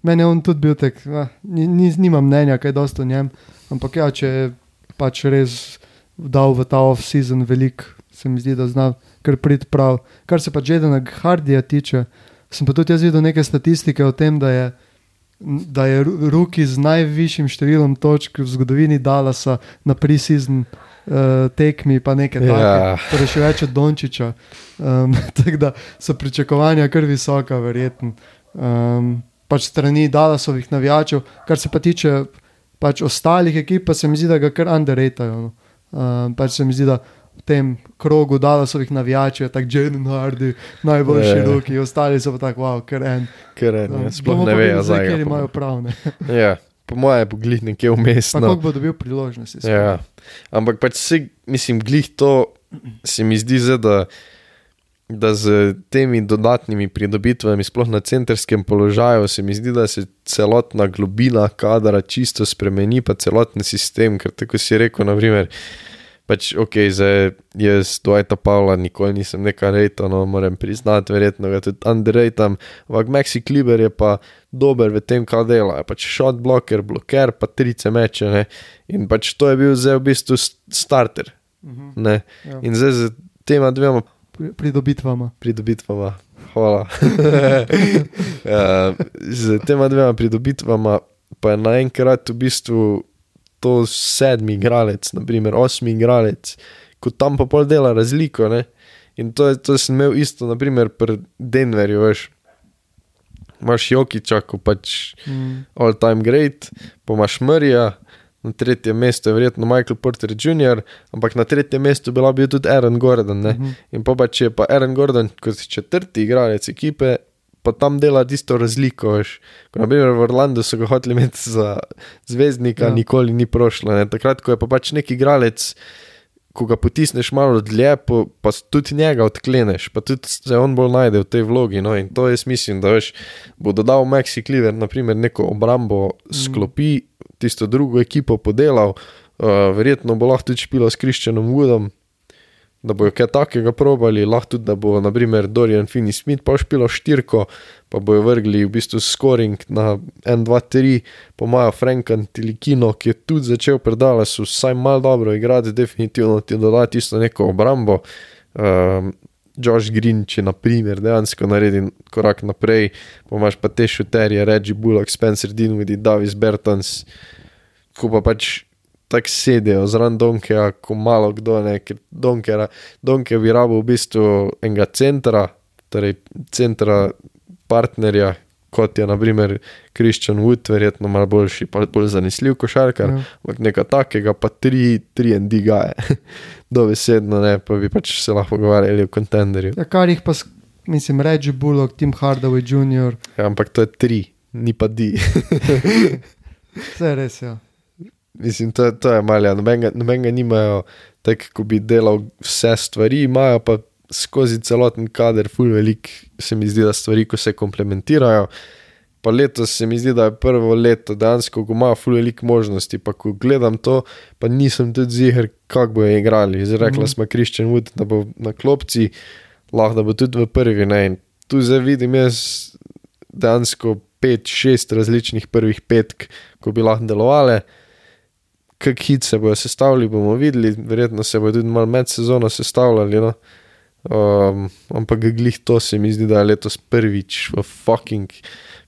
meni je on tudi bil tak, ah, ni, ni, nimam mnenja, kaj dosto o njem. Ampak ja, če je pač res dal v ta off-season velik, se mi zdi, da zna kar prid prav. Kar se pa Jadena Hardija tiče, sem pa tudi jaz videl neke statistike o tem, da je. Da je Ru- Ruki z najvišjim številom točk v zgodovini Dallasa na pre-season uh, tekmi, pa nekaj Ja. takega. Torej, še več od Dončiča. Um, tako da so pričakovanja kar visoka, verjetno. Um, pač strani Dallasovih navijačev, kar se pa tiče pač ostalih ekip, pa se mi zdi, da ga kar underratajo. No. Um, pač se mi zdi, da tem krogu Dallasovih navijačev je tako Jaden Hardy, najboljši Ja. ruki, ostali so pa tako, wow, ker en. Ker ne, Um, sploh bomo ne vejo, zdaj. kjer imajo prav. Ne. Ja, po mojem je poglih nekje vmes. Pa no. bo dobil priložnosti. sploh. Ja, ampak pač se, mislim, glih to se mi zdi, zdaj, da, da z temi dodatnimi pridobitvami, sploh na centrskem položaju, se mi zdi, da se celotna globina kadra čisto spremeni, pa celoten sistem, ker tako si rekel, naprimer. Pač, ok, zdaj jaz Dwighta Pavla nikoli nisem nekaj rejtal, no moram priznati, verjetno ga tudi underratam, ampak Maxi Kliber je pa dober v tem, kaj dela. Je pač shot blocker, bloker, pa trice meče. Ne? In pač to je bil zdaj v bistvu starter. Mhm. Ne? Ja. In zdaj z tema dvema Pri- Pridobitvama. pridobitvama, hvala. Ja, z tema dvema pridobitvama pa je naenkrat v bistvu to sedmi igralec, naprimer osmi igralec, ko tam pa pol dela razliko. Ne? In to, je, to sem imel isto, naprimer pri Denverju, veš. Imaš Jokiča, ko pač Mm. all time great, pa imaš Murija, na tretjem mestu je verjetno Michael Porter Jr., ampak na tretjem mestu bi lahko bil tudi Aaron Gordon. Ne? Mhm. In pa, pa če je pa Aaron Gordon kot četrti igralec ekipe, pa tam dela tisto razliko. Veš. Ko, naprimer, v Orlandu so ga hoteli imeti za zvezdnika, Ja. nikoli ni prošlo. Ne? Takrat, ko je pa pač neki igralec. Ko ga potisneš malo dlje, pa, pa tudi njega odkleneš, pa tudi se on bolj najde v tej vlogi. No? In to jaz mislim, da veš, bo dodal Maxi Cleaver, naprimer, neko obrambo, sklopi, tisto drugo ekipo podelal, uh, verjetno bo lahko tudi špilo s Kristjanom Woodom, da bojo kaj takega probali, lahko tudi, da bo naprimer Dorian Finney Smith pa špilo štirko, pa bojo vrgli v bistvu scoring na 1, 2, 3, po mojem Frankan Tilikino, ki je tudi začel predala, so vsaj malo dobro igrati, definitivno ti doda tisto neko obrambo. Um, Josh Green, če naprimer dejansko naredi korak naprej, pa imaš pa te šuterje, Reggie Bullock, Spencer Dinwiddie, Davis Bertans, ko pa pač tako sedijo zraven Donkeja, ko malo kdo ne, ker Donkera, Donke bi rabo v bistvu enega centra, torej centra partnerja, kot je naprimer Christian Wood, verjetno malo boljši, pa bolj zanesljiv košarkar, Ja. ampak nekaj takega, pa tri, tri ND gaje, dovesedno ne, pa bi pač se lahko pogovarjali o kontenderju. Ja, kar jih pa, mislim, Reggie Bullock, Tim Hardaway Jr., Ja, ampak to je tri, ni pa di. vse je res. Ja. Mislim, to, to je malja, nobenega, nobenega nimajo, tako ko bi delal vse stvari, imajo pa skozi celoten kader, ful velik, se mi zdi, da stvari, ko se komplementirajo. Pa letos se mi zdi, da je prvo leto dejansko, ko imajo ful velik možnosti. Pa ko gledam to, pa nisem tudi ziger, kako bojo igrali. Zdaj rekla Mhm. smo Christian Wood, da bo na klopci, lahko da bo tudi v prvi. Ne? In tu zdaj vidim jaz dejansko pet, šest različnih prvih petk, ko bi lahko delovale. Kak hit se bojo sestavljali, bomo videli, verjetno se bojo tudi malo med sezono sestavljali. No? Um, ampak glih to se mi zdi, da je letos prvič v fucking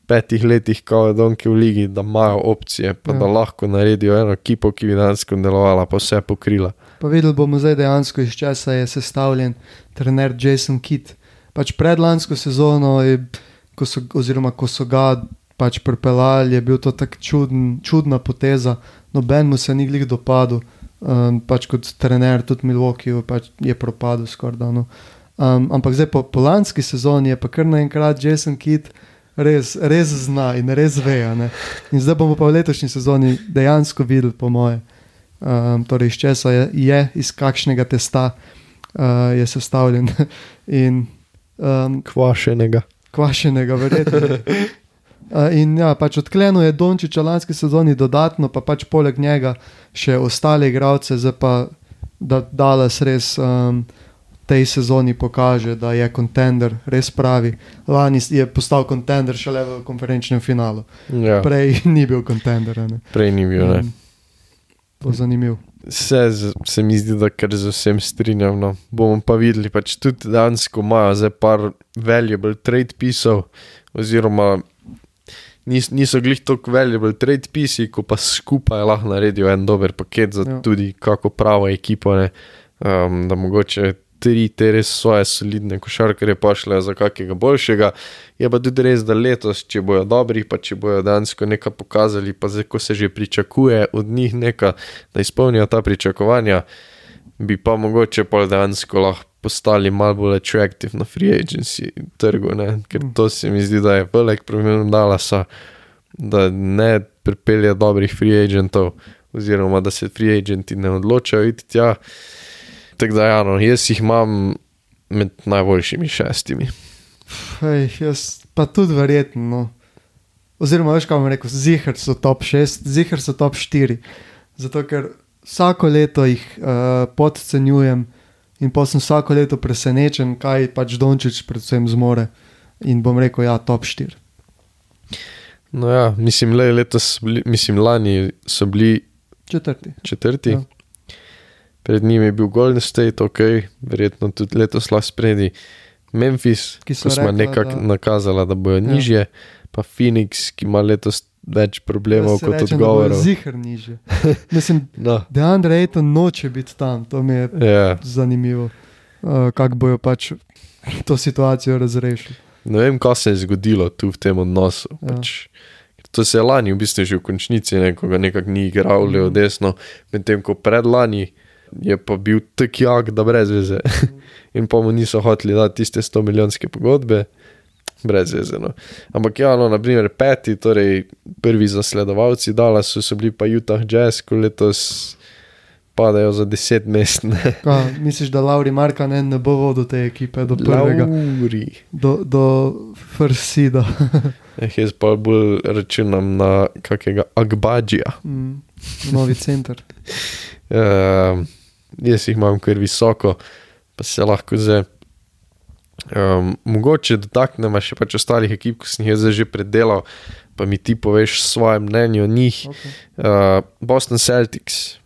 petih letih, ko je Donke v ligi, da imajo opcije, pa Ja. da lahko naredijo eno ekipo, ki bi dejansko delovala, pa vse pokrila. Pa videli bomo zdaj dejansko, iz česa je sestavljen trener Jason Kidd. Pač pred lansko sezono, je, ko so, oziroma ko so ga pač pripeljali, je bil to tako čuden, čudna poteza, noben mu se ni glih dopadel, um, pač kot trener, tudi Milwaukee pač je propadel skoraj. No. Um, ampak zdaj po, po lanski sezoni je pa kar naenkrat Jason Kidd res, res zna in res ve. ne. In zdaj bomo pa v letošnji sezoni dejansko videli, po moje, um, torej iz česa je, je, iz kakšnega testa uh, je sestavljen. in um, Kvašenega. kvašenega, verjetno. In ja, pač odklenil je Dončiča lanske sezoni dodatno, pa pač poleg njega še ostale igralce, zdaj pa da Dallas res um, tej sezoni pokaže, da je kontender, res pravi. Lani je postal kontender šele v konferenčnem finalu. Ja, Prej ni bil kontender. ne. prej ni bil. Ne. Um, To je zanimivo. Se, se mi zdi, da kar z vsem strinjam. No. Bomo pa videli, pač tudi dansko imajo zdaj par valuable trade pisov, oziroma nis, niso glih tako valuable trade pisi, ko pa skupaj lahko naredijo en dober paket za Ja. tudi kako pravo ekipo. Ne. Um, da mogoče tri te res svoje solidne košarkarje pošljajo za kakega boljšega. Je pa tudi res, da letos, če bojo dobri, pa če bojo dejansko nekaj pokazali, pa zdaj, ko se že pričakuje od njih nekaj, da izpolnijo ta pričakovanja, bi pa mogoče pa dejansko lahko postali malo bolj atraktivni na free agency trgu, ne? ker to se mi zdi, da je velik problem Dallasa, da ne pripelje dobrih free agentov, oziroma da se free agenti ne odločajo iti tja. Tako da, ja, no, jaz jih imam med najboljšimi šestimi. Ej, jaz pa tudi verjetno. No. Oziroma, veš, kaj bom rekel, zihar so top 6, zihar so top 4. Zato, ker vsako leto jih uh, podcenjujem in pa sem vsako leto presenečen, kaj pač Dončić predvsem zmore. In bom rekel, ja, top 4. No, ja, mislim, le letos, bili, mislim, lani so bili Četrti. četrti, Ja. pred njimi je bil Golden State, ok, verjetno tudi letos lahko spredi Memphis, Ki smo rekla, nekako da- nakazali, da bojo Ja. ja. nižje, pa Phoenix, ki ima letos več problemov kot bojo odgovorov. Zihar niže. Mislim, No, da Andrej Ayton noče biti tam, to mi je ja. zanimivo, uh, kako bojo pač to situacijo razrešili. Ne vem, kaj se je zgodilo tu v tem odnosu. Ja. Pač, to se je lani, v bistvu že v končnici, nekoga nekako ni igral levo Mhm. desno, medtem ko predlani je pa bil tako jak, da brez veze. In pa mu niso hoteli dati tiste 100 milijonske pogodbe, brez veze. No. Ampak ja, no, naprimer peti, torej prvi zasledovalci Dallasu so bili pa Utah Jazz, ko letos padajo za 10 mest. Ne. Ka, misliš, da Lauri Marka ne, ne bo vodil te ekipe do prvega, Lauri. do, do Frsida? Eh, jaz pa bolj računam na kakega Agbadžija. mm, novi center. Uh, jaz jih imam kar visoko, pa se lahko zdaj. Um, mogoče dotaknemo še pač ostalih ekip, ki sem jih zdaj že predelal, pa mi ti poveš svoje mnenje o njih. Okay. Uh, Boston Celtics.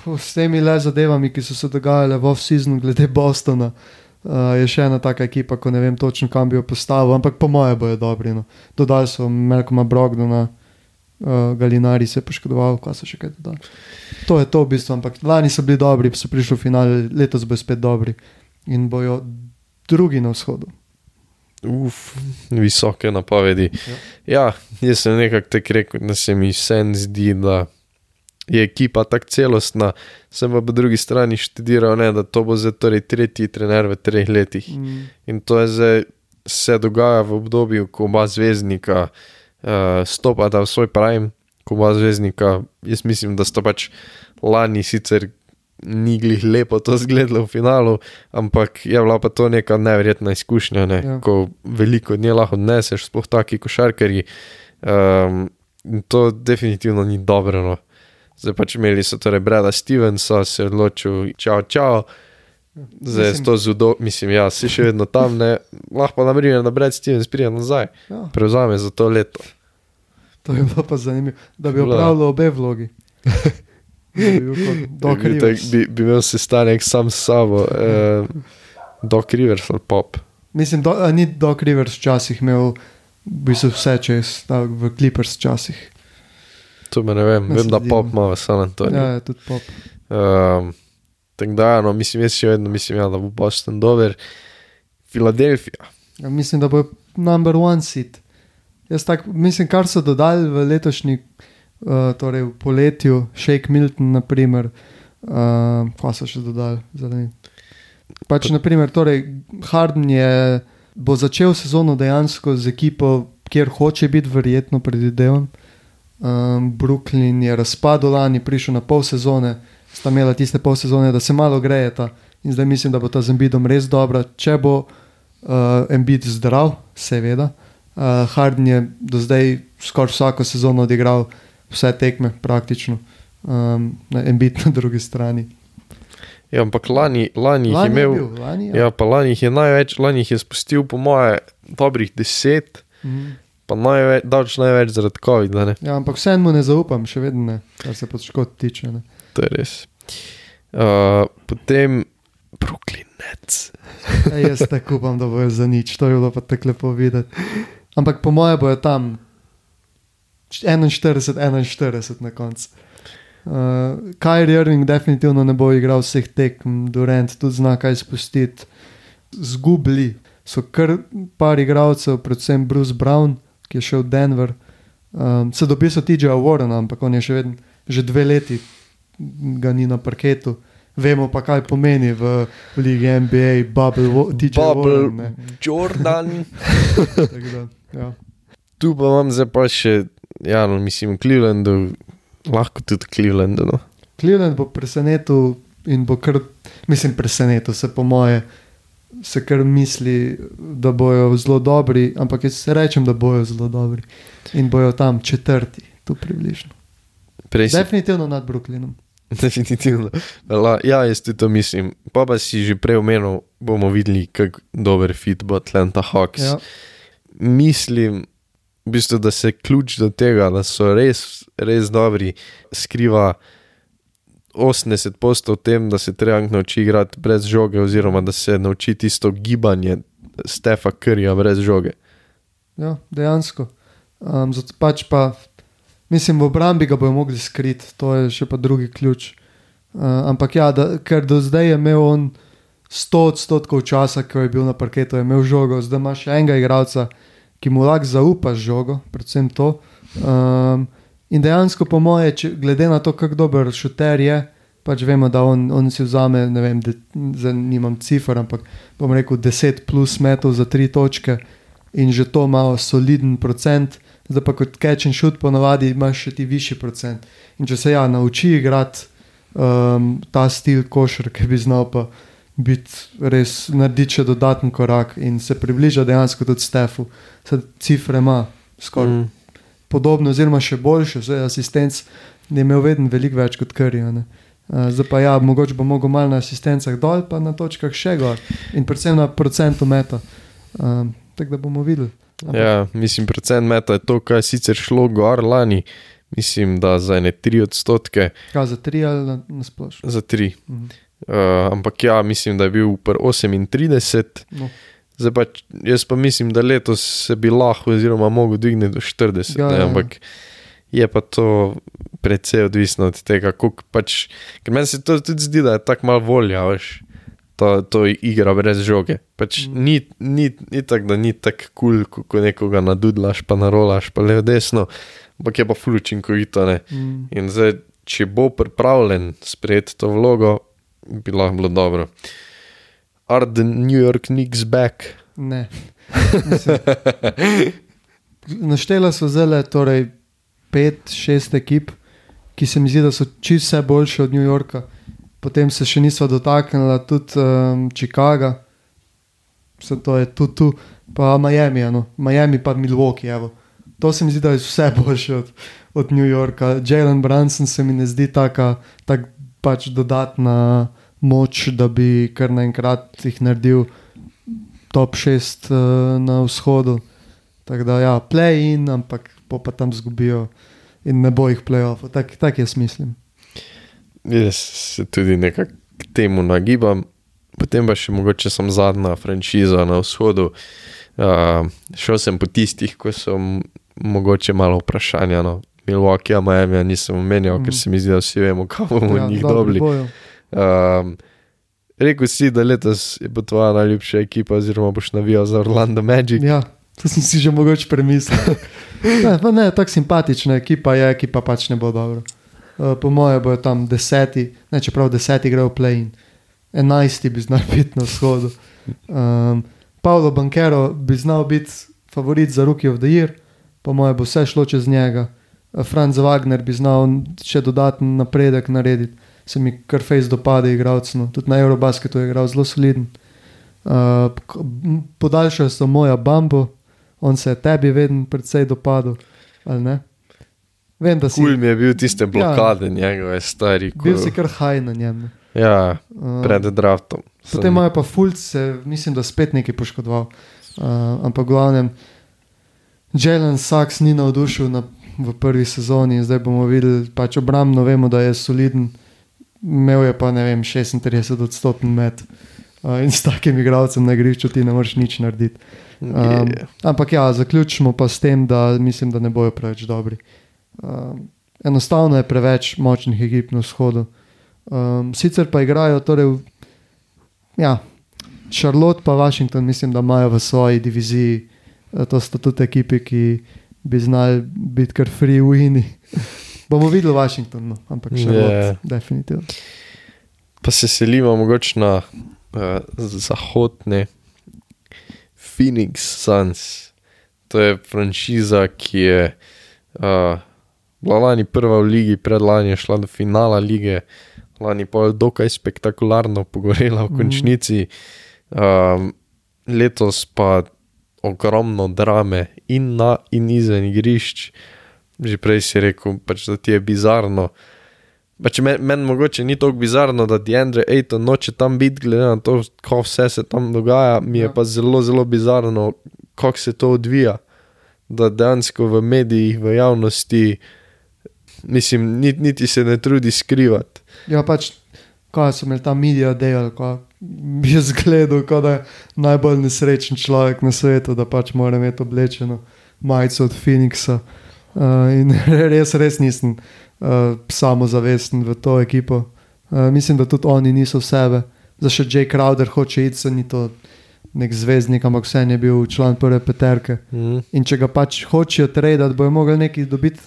Puh, S temi le zadevami, ki so se dogajale v off-seasonu, glede Bostona, uh, je še ena taka ekipa, ko ne vem točno, kam bi jo postavil, ampak po moje bojo dobri. No. Dodali so Melkoma Brogdona, uh, Galinari se je poškodoval, kaj so še kaj dodali. To je to v bistvu, ampak lani so bili dobri, so prišli v finale, letos bojo spet dobri in bojo drugi na vzhodu. Uf, visoke napovedi. Ja. Ja, jaz sem nekako tako rekel, da se mi vse zdi, da je ekipa tako celostna, sem pa po drugi strani študiral, ne, da to bo zdaj torej tretji trener v treh letih. Mm. In to je zdaj se dogaja v obdobju, ko oba zvezdnika uh, stopata v svoj prime, ko oba zvezdnika, jaz mislim, da sta pač lani sicer ni glih lepo to zgledalo v finalu, ampak je bila pa to neka neverjetna izkušnja, ne? Ja. ko veliko od nje lahko odneseš, sploh taki košarkari. Um, in to definitivno ni dobro. No. Zdaj pač imeli so torej Breda Stevensa, se je odločil, čau, čau. Zdaj je to zudo, mislim, ja, si še vedno tam, ne, lahko pa naprimer, da Brad Stevens pride nazaj, Ja, prevzame za to leto. to je bilo pa zanimivo, da bi opravljal obe vlogi. Bi bil tak, bi, bi imel sestanek sam s sabo, eh, Doc Rivers ali Pop. Mislim, da ni Doc Rivers včasih imel v bistvu vse čez, da v Clippers včasih. To me ne vem, Ne vem, da. Pop ima v San Antoniju. Ja, je tudi pop. Um, tako da, ja, no, mislim, jaz še vedno mislim, ja, da bo Boston dober. Filadelfija. Ja, mislim, da bo number one seat. Jaz tak, mislim, kar so dodali v letošnji, uh, torej v poletju, Shake Milton, naprimer, uh, pa so še dodali. Zadnji. Pač, naprimer, torej, Harden je, bo začel sezono dejansko z ekipo, kjer hoče biti, verjetno predvidevam. Um, Brooklyn je razpadel lani, prišel na pol sezone, sta imela tiste pol sezone, da se malo grejeta. In zdaj mislim, da bo ta z Embidom res dobra, če bo uh, Embid zdrav, seveda. Uh, Harden je do zdaj skoraj vsako sezono odigral vse tekme, praktično, um, na Embid na drugi strani. Ja, ampak lani, lani, lani je imel. je bil, lani, ja. Ja, pa lani je največ, lani je spustil, po moje, dobrih deset, Mhm. pa največ, davč največ zaradi COVID-a. ja, ampak vseeno ne zaupam, še vedno ne, kar se poškodb tiče. Ne. To je res. Uh, potem Brooklyn Nets. Ej, jaz tako upam, da bojo za nič, to je bilo pa tako lepo videti. Ampak po mojem bojo tam 41-41 na koncu. Uh, Kyrie Irving definitivno ne bo igral vseh tekem, Durant tudi zna kaj spustiti. Zgubili so kar par igralcev, predvsem Bruce Brown, ki je šel v Denver. Um, se dobi so TJ Warren, ampak on je še vedno, že dve leti ga ni na parketu. Vemo pa, kaj pomeni v, Ligi NBA, Bubble, TJ Bubble, Warren. ne. Jordan. Da, ja. tu pa imam zdaj pa še, ja, no, mislim, Clevelandu, lahko tudi Clevelandu. No. Cleveland bo presenetil in bo kar, mislim, presenetil se po moje, se kar misli, da bojo zelo dobri, ampak jaz rečem, da bojo zelo dobri in bojo tam četrti, tu približno. Prej si Definitivno nad Brooklynom. Definitivno. La, ja, jaz tudi to mislim. Pa pa si že prej omenil, bomo videli, kako dober fit bo Atlanta Hawks. Ja. Mislim, v bistvu, da se ključ do tega, da so res, res dobri, skriva 80 postov v tem, da se treba nauči igrati brez žoge, oziroma da se nauči tisto gibanje Stefa Krija brez žoge. Ja, dejansko. Um, zato pač pa, mislim, v obrambi ga bojo mogli skriti, to je še pa drugi ključ. Uh, ampak ja, da, ker do zdaj je imel on 100 odstotkov časa, ko je bil na parketu, je imel žogo, zdaj imaš še enega igralca, ki mu lahko zaupaš žogo, predvsem to. Um, in dejansko, po moje, če, glede na to, kako dober šuter je, pač vemo, da on, on si vzame, ne vem, de, zdaj nimam cifr, ampak bom rekel 10 plus metov za tri točke in že to ima soliden procent, zdaj pa kot catch and shoot ponavadi imaš še ti višji procent. In če se ja nauči igrati um, ta stil košarke, bi znal pa biti res narediti še dodaten korak in se približa dejansko tudi Stefu. Sad cifre ima skoraj mm. Podobno, oziroma še boljše, zdaj asistenc je imel vedno veliko več kot Krija. Uh, zdaj pa ja, mogoče bo mogel malo na asistencah dol, pa na točkah še gor in predvsem na procentu meta. Um, tako da bomo videli. Ampak- Ja, mislim, procent meta je to, kar je sicer šlo gor lani, mislim, da za ne 3 odstotke, Kaj za tri ali na, na splošno? za 3. Mhm. Uh, ampak ja, mislim, da je bil pri 38, No. zdaj pa jaz pa mislim, da letos se bi lahko, oziroma mogel dvigniti do 40. Ja, Ja, ne, ja, ja. ampak je pa to precej odvisno od tega, koliko pač. Ker meni se to tudi zdi, da je tako malo volja, veš. To, to igra brez žoge. Pač Mm. ni, ni, ni tako, da ni tako kul, cool, ko nekoga nadudlaš, pa narolaš, pa levo desno, ampak je pa fulučinkovito. Mm. In zdaj, če bo pripravljen sprejeti to vlogo, bi lahko bilo dobro. Are the New York Knicks back? Ne. Naštela so zelo, torej pet, šest ekip, ki se mi zdi, da so čisto vse boljše od New Yorka. Potem se še niso dotaknila tudi um, Chicaga, vse to je tudi tu, pa Miami, no. Miami pa Milwaukee. Evo. To se mi zdi, da je vse boljše od, od New Yorka. Jalen Brunson se mi ne zdi taka, tak pač dodatna moč, da bi kar naenkrat jih naredil top 6 uh, na vzhodu. Tako da, ja, play in, ampak po pa tam zgubijo in ne bo jih playoff. Tako tak jaz mislim. Jaz se tudi nekako temu nagibam. Potem pa še mogoče sem zadnja franšiza na vzhodu. Uh, šel sem po tistih, ko so mogoče malo vprašanja. No. Milwaukee, a Miami nisem omenjal, mm. ker se mi zdi, da vsi vemo, kam bomo ja, njih dobili. Um, rekel si, da letos je bo tvoja najljubša ekipa, oziroma boš navijal za Orlando Magic. Ja, To sem si že mogoče premislil. Ne, pa ne, tako simpatična ekipa je, ekipa pač ne bo dobro. Uh, po mojem bojo tam deseti, ne čeprav deseti grejo v play-in, enajsti bi znal biti na vzhodu. Um, Pavlo Bankero bi znal biti favorit za Rookie of the Year, po mojem bo vse šlo čez njega. Uh, Franz Wagner bi znal še dodatni napredek narediti, se mi kar face dopade igralcem, tudi na Eurobasketu je igral zelo soliden. Uh, k- m, podaljšal sem moja bambo, on se je tebi vedno predvsej dopadel, ali ne? Vem, da si, Kul mi je bil tiste blokade ja. njegove stari. Ko, bil si kar haj na njem. ja, Uh, pred draftom. sem- Potem imajo pa Fulce, mislim, da spet nekaj poškodoval. Uh, ampak glavnem, Jalen Sachs ni navdušil na, v prvi sezoni, zdaj bomo videli, pač obrambno vemo, da je soliden, imel je pa ne vem, 36 odstoten met. Uh, in s takim igralcem na igrišču ti ne moreš nič narediti. Um, Je. ampak ja, zaključimo pa s tem, da mislim, da ne bojo preveč dobri. Um, enostavno je preveč močnih ekip na vzhodu. Um, sicer pa igrajo, torej, ja, Charlotte pa Washington, mislim, da imajo v svoji diviziji, eh, to sta tudi ekipi, ki bi znali biti kar free wini. Bomo videli Washington, no, ampak Charlotte, Ja. yeah. definitivno. Pa se selimo mogoče na uh, zahodne Phoenix Suns. To je franšiza, ki je uh, bila lani prva v ligi, predlani je šla do finala lige, lani pa je dokaj spektakularno pogorela v končnici. Um, letos pa ogromno drame in na in izven igrišč. Že prej si rekel, pač, da ti je bizarno. Pač Meni men mogoče ni tako bizarno, da Deandre Ayton noče tam biti, glede na to, kako vse se tam dogaja, mi je Ja. pa zelo, zelo bizarno, kako se to odvija. Da dejansko v medijih, v javnosti, mislim, niti, niti se ne trudi skrivati. Ja, pač, kaj so imeli tam medije delali, ko bi jaz gledal, kot da je najbolj nesrečen človek na svetu, da pač mora imeti oblečeno majico od Phoenixa. Uh, in res, res nisem uh, samozavesten v to ekipo. Uh, mislim, da tudi oni niso sebe. Za še Jay Crowder hoče iti, se ni to nek zvezdnik, ampak vse je bil član prve peterke. Mm. In če ga pač hočejo trajati, bojo mogli nekaj dobiti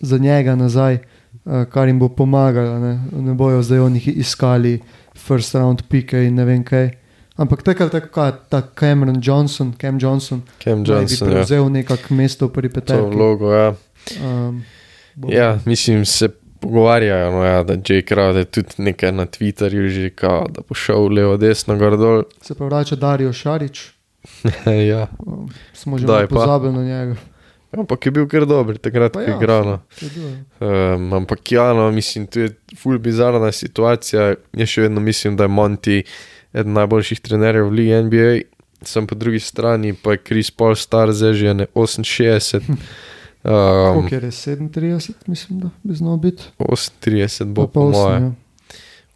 za njega nazaj, uh, kar jim bo pomagalo. Ne, ne bojo zdaj oni iskali first round pike in ne vem kaj. Ampak tako ali tako, ta Cameron Johnson, Cam Johnson, Cam Johnson, ja. prevzel nekak mesto pri peterki. vlogo, ja. Um, bo- Ja, mislim, se pogovarjajo, no, ja, da J. Crowder tudi nekaj na Twitterju že kao, da bo šel levo, desno, gor dol. Se pa vrača Darijo Šarič, ja. um, smo že pozabili na njega. Ampak je bil kar dober, takrat, ko je ja, igral. no. Um, ampak ja, no, mislim, tu je ful bizarna situacija. Jaz še vedno mislim, da je Monty eden najboljših trenerjev v Ligi NBA, sem po drugi strani pa je Chris Paul star, zdaj že ne 68. Um, Koliko je res 37, mislim, da bi znal biti. 38 bo Pa po osem, moje. ja.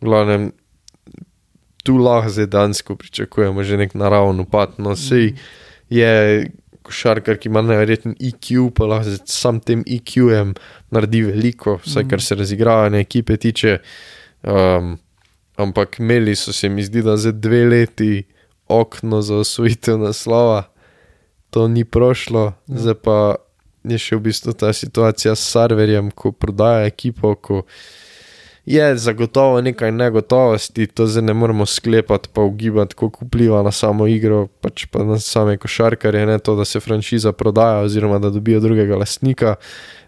V glavnem, tu lahko zdaj dansko pričakujemo že nek naravno upad. No, sej je košarkar, ki ima neverjeten IQ, pa lahko z sam tem IQ-jem naredi veliko, vsaj kar se razigravanja ekipe tiče. Um, ampak imeli so se mi zdi, da za dve leti okno za osvojitev naslova, to ni prošlo, Ja. zdaj pa je še v bistvu ta situacija s serverjem, ko prodaja ekipo, ko je zagotovo nekaj negotovosti, to zdaj ne moremo sklepati, pa ugibati, kako vpliva na samo igro, pač pa na same košarkarje, ne to, da se franšiza prodaja oziroma da dobijo drugega lastnika,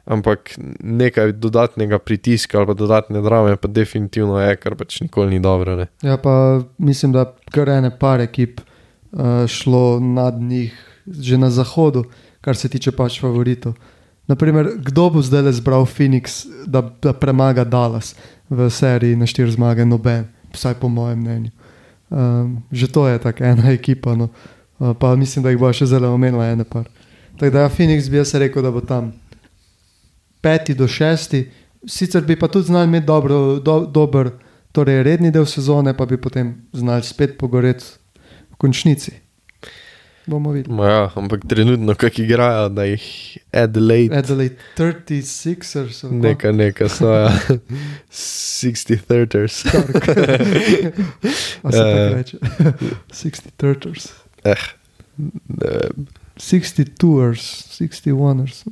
ampak nekaj dodatnega pritiska ali pa dodatne drame, pa definitivno je, kar pač nikoli ni dobro. Ne. Ja, pa mislim, da kar ene par ekip uh, šlo nad njih, že na zahodu, kar se tiče pač favoritov. Naprimer, kdo bo zdaj le zbral Phoenix, da, da premaga Dallas v seriji na štiri zmage, noben, vsaj po mojem mnenju. Um, že to je tako ena ekipa, no. uh, pa mislim, da jih bo še zelo omenila ene par. Tako da, ja, Phoenix bi jaz rekel, da bo tam peti do šesti, sicer bi pa tudi znali imeti dobro, do, dober, torej redni del sezone, pa bi potem znali spet pogoreti v končnici. Bomo videli. Ja, ampak trenutno, kako igrajo, da jih Adelaide, Adelaide 36ers, ali neka, neka svoja 60-30ers. A se Eh. tako reče. 60 Turtles. Eh, ne vem. 62ers, 61ers.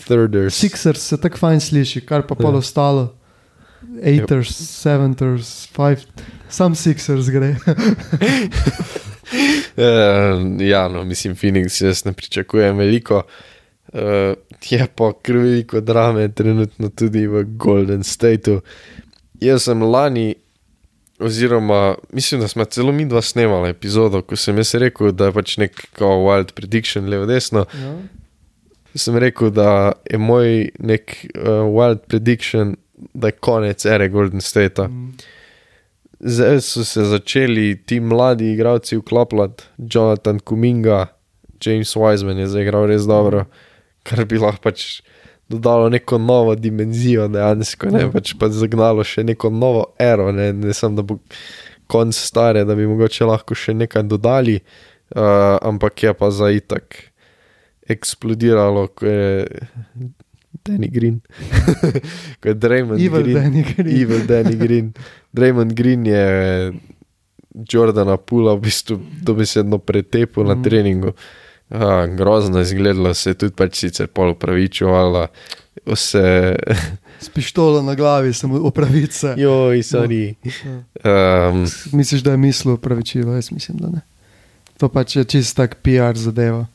Thirders. Sixers se tako fajn sliši, kar pa pol Ja. ostalo. Eighters, seventers, five, sam Sixers gre. Uh, ja, no, mislim, Phoenix, jaz ne pričakujem veliko. Uh, je pa kar veliko drame, trenutno tudi v Golden Stateu. Jaz sem lani, oziroma mislim, da smo celo mi dva snemali epizodo, ko sem jaz rekel, da je pač nek kao wild prediction, levo desno. Ja. Sem rekel, da je moj nek uh, wild prediction, da je konec ere Golden Statea. Mm. Zdaj so se začeli ti mladi igralci vklapljati, Jonathan Kuminga, James Wiseman je zaigral res dobro, kar bi lahko pač dodalo neko novo dimenzijo, dejansko, ne Ja. pač pa zagnalo še neko novo ero, ne, ne samo da bo konc stare, da bi mogoče lahko še nekaj dodali, uh, ampak je pa za itak eksplodiralo, ko je Danny Green, ko je Draymond Evil Green. Danny Green. Evil Danny Green. Draymond Green je Jordana Pula v bistvu dobesedno pretepil na Mhm. treningu. A, grozno je izgledalo, se je tudi pač sicer pol upravičevala. Vse, S pištolo na glavi sem se. joj, sorry. Ja. Um, Misliš, da je mislil pravičilo? Jaz mislim, da ne. To pač je čist tak PR zadeva.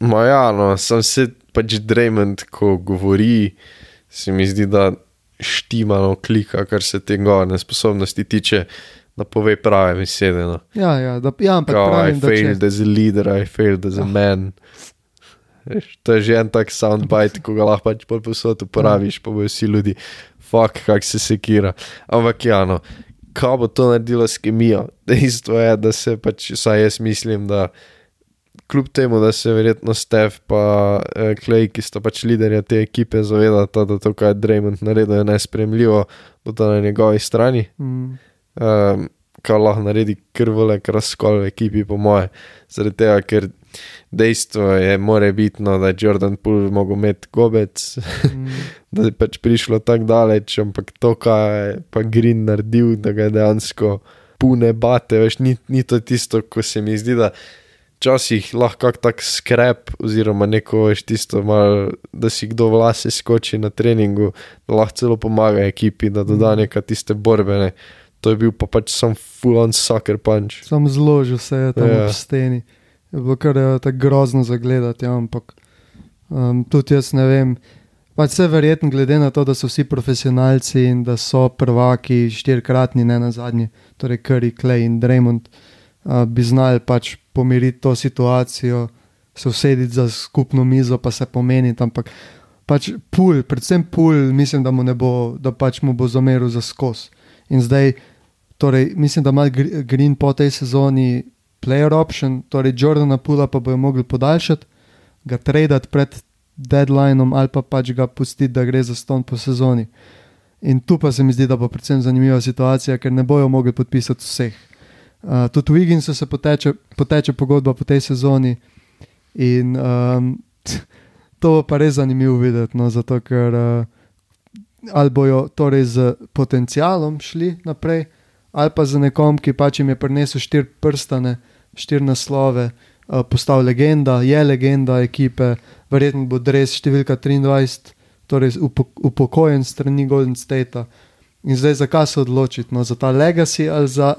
Ma ja, no, sem se pač Draymond, ko govori, se mi zdi, da štimano klika, kar se te govne sposobnosti tiče, da pove prave besede. No. Ja, ja, da, ja ampak Kao, I pravim, da failed če, as a leader, I failed as a Ah. man. Veš, To je že en tak soundbite, ko ga lahko pač pol posod uporabiš, pa bojo vsi ljudi, fuck, kak se sekira. Ampak ja, no, kaj bo to naredilo s kemijo? Dejstvo je, da se pač, vsaj jaz mislim, da kljub temu, da se verjetno Stef pa eh, Clay, ki sta pač liderja te ekipe, zavedata, da to, kar je Draymond naredil, je nespremljivo, bo to na njegovi strani mm, um, kar lahko naredi krvole, razkol v ekipi, po moje. Zaradi tega, ker dejstvo je, more bitno, da je Jordan Poole mogel imeti gobec, mm, da je pač prišlo tako daleč, ampak to, kar je pa Green naredil, da ga je dejansko pune bate, veš, ni, ni to tisto, ko se mi zdi, da. Včasih lahko kak tak skrep, oziroma neko veš tisto, mal, da si kdo vlase skoči na treningu, da lahko celo pomaga ekipi, da doda Mhm. neka tiste borbene. To je bil pa pač sam full-on sucker punch. sam zložil se je tam Ja. yeah. ob steni. Je bilo kar eh, tako grozno za gledati, ja, ampak um, tudi jaz ne vem. Pač vse verjetno, glede na to, da so vsi profesionalci in da so prvaki, štirikratni, ne na zadnji, torej Curry, Clay in Draymond, uh, bi znali pač pomiriti to situacijo, se usediti za skupno mizo, pa se pomeniti. Ampak pač pul, predvsem pul, mislim, da mu, ne bo, da pač mu bo zameril za skos. In zdaj, torej, mislim, da ima Gr- Green po tej sezoni player option, torej Jordana Pula pa bojo mogli podaljšati, ga tradati pred deadlineom ali pa pač ga pustiti, da gre za ston po sezoni. In tu pa se mi zdi, da bo predvsem zanimiva situacija, ker ne bojo mogli podpisati vseh. Uh, tudi v Igginsu se poteče, poteče pogodba po tej sezoni in um, to bo pa res zanimivo videti, no, zato ker uh, ali bojo torej z potencialom šli naprej, ali pa z nekom, ki pač jim je prinesel štiri prstane, štiri naslove, uh, postal legenda, je legenda ekipe, verjetno bo res številka 23, torej upo, upokojen strani Golden State. In zdaj zakaj se odločiti, no, za ta legacy ali za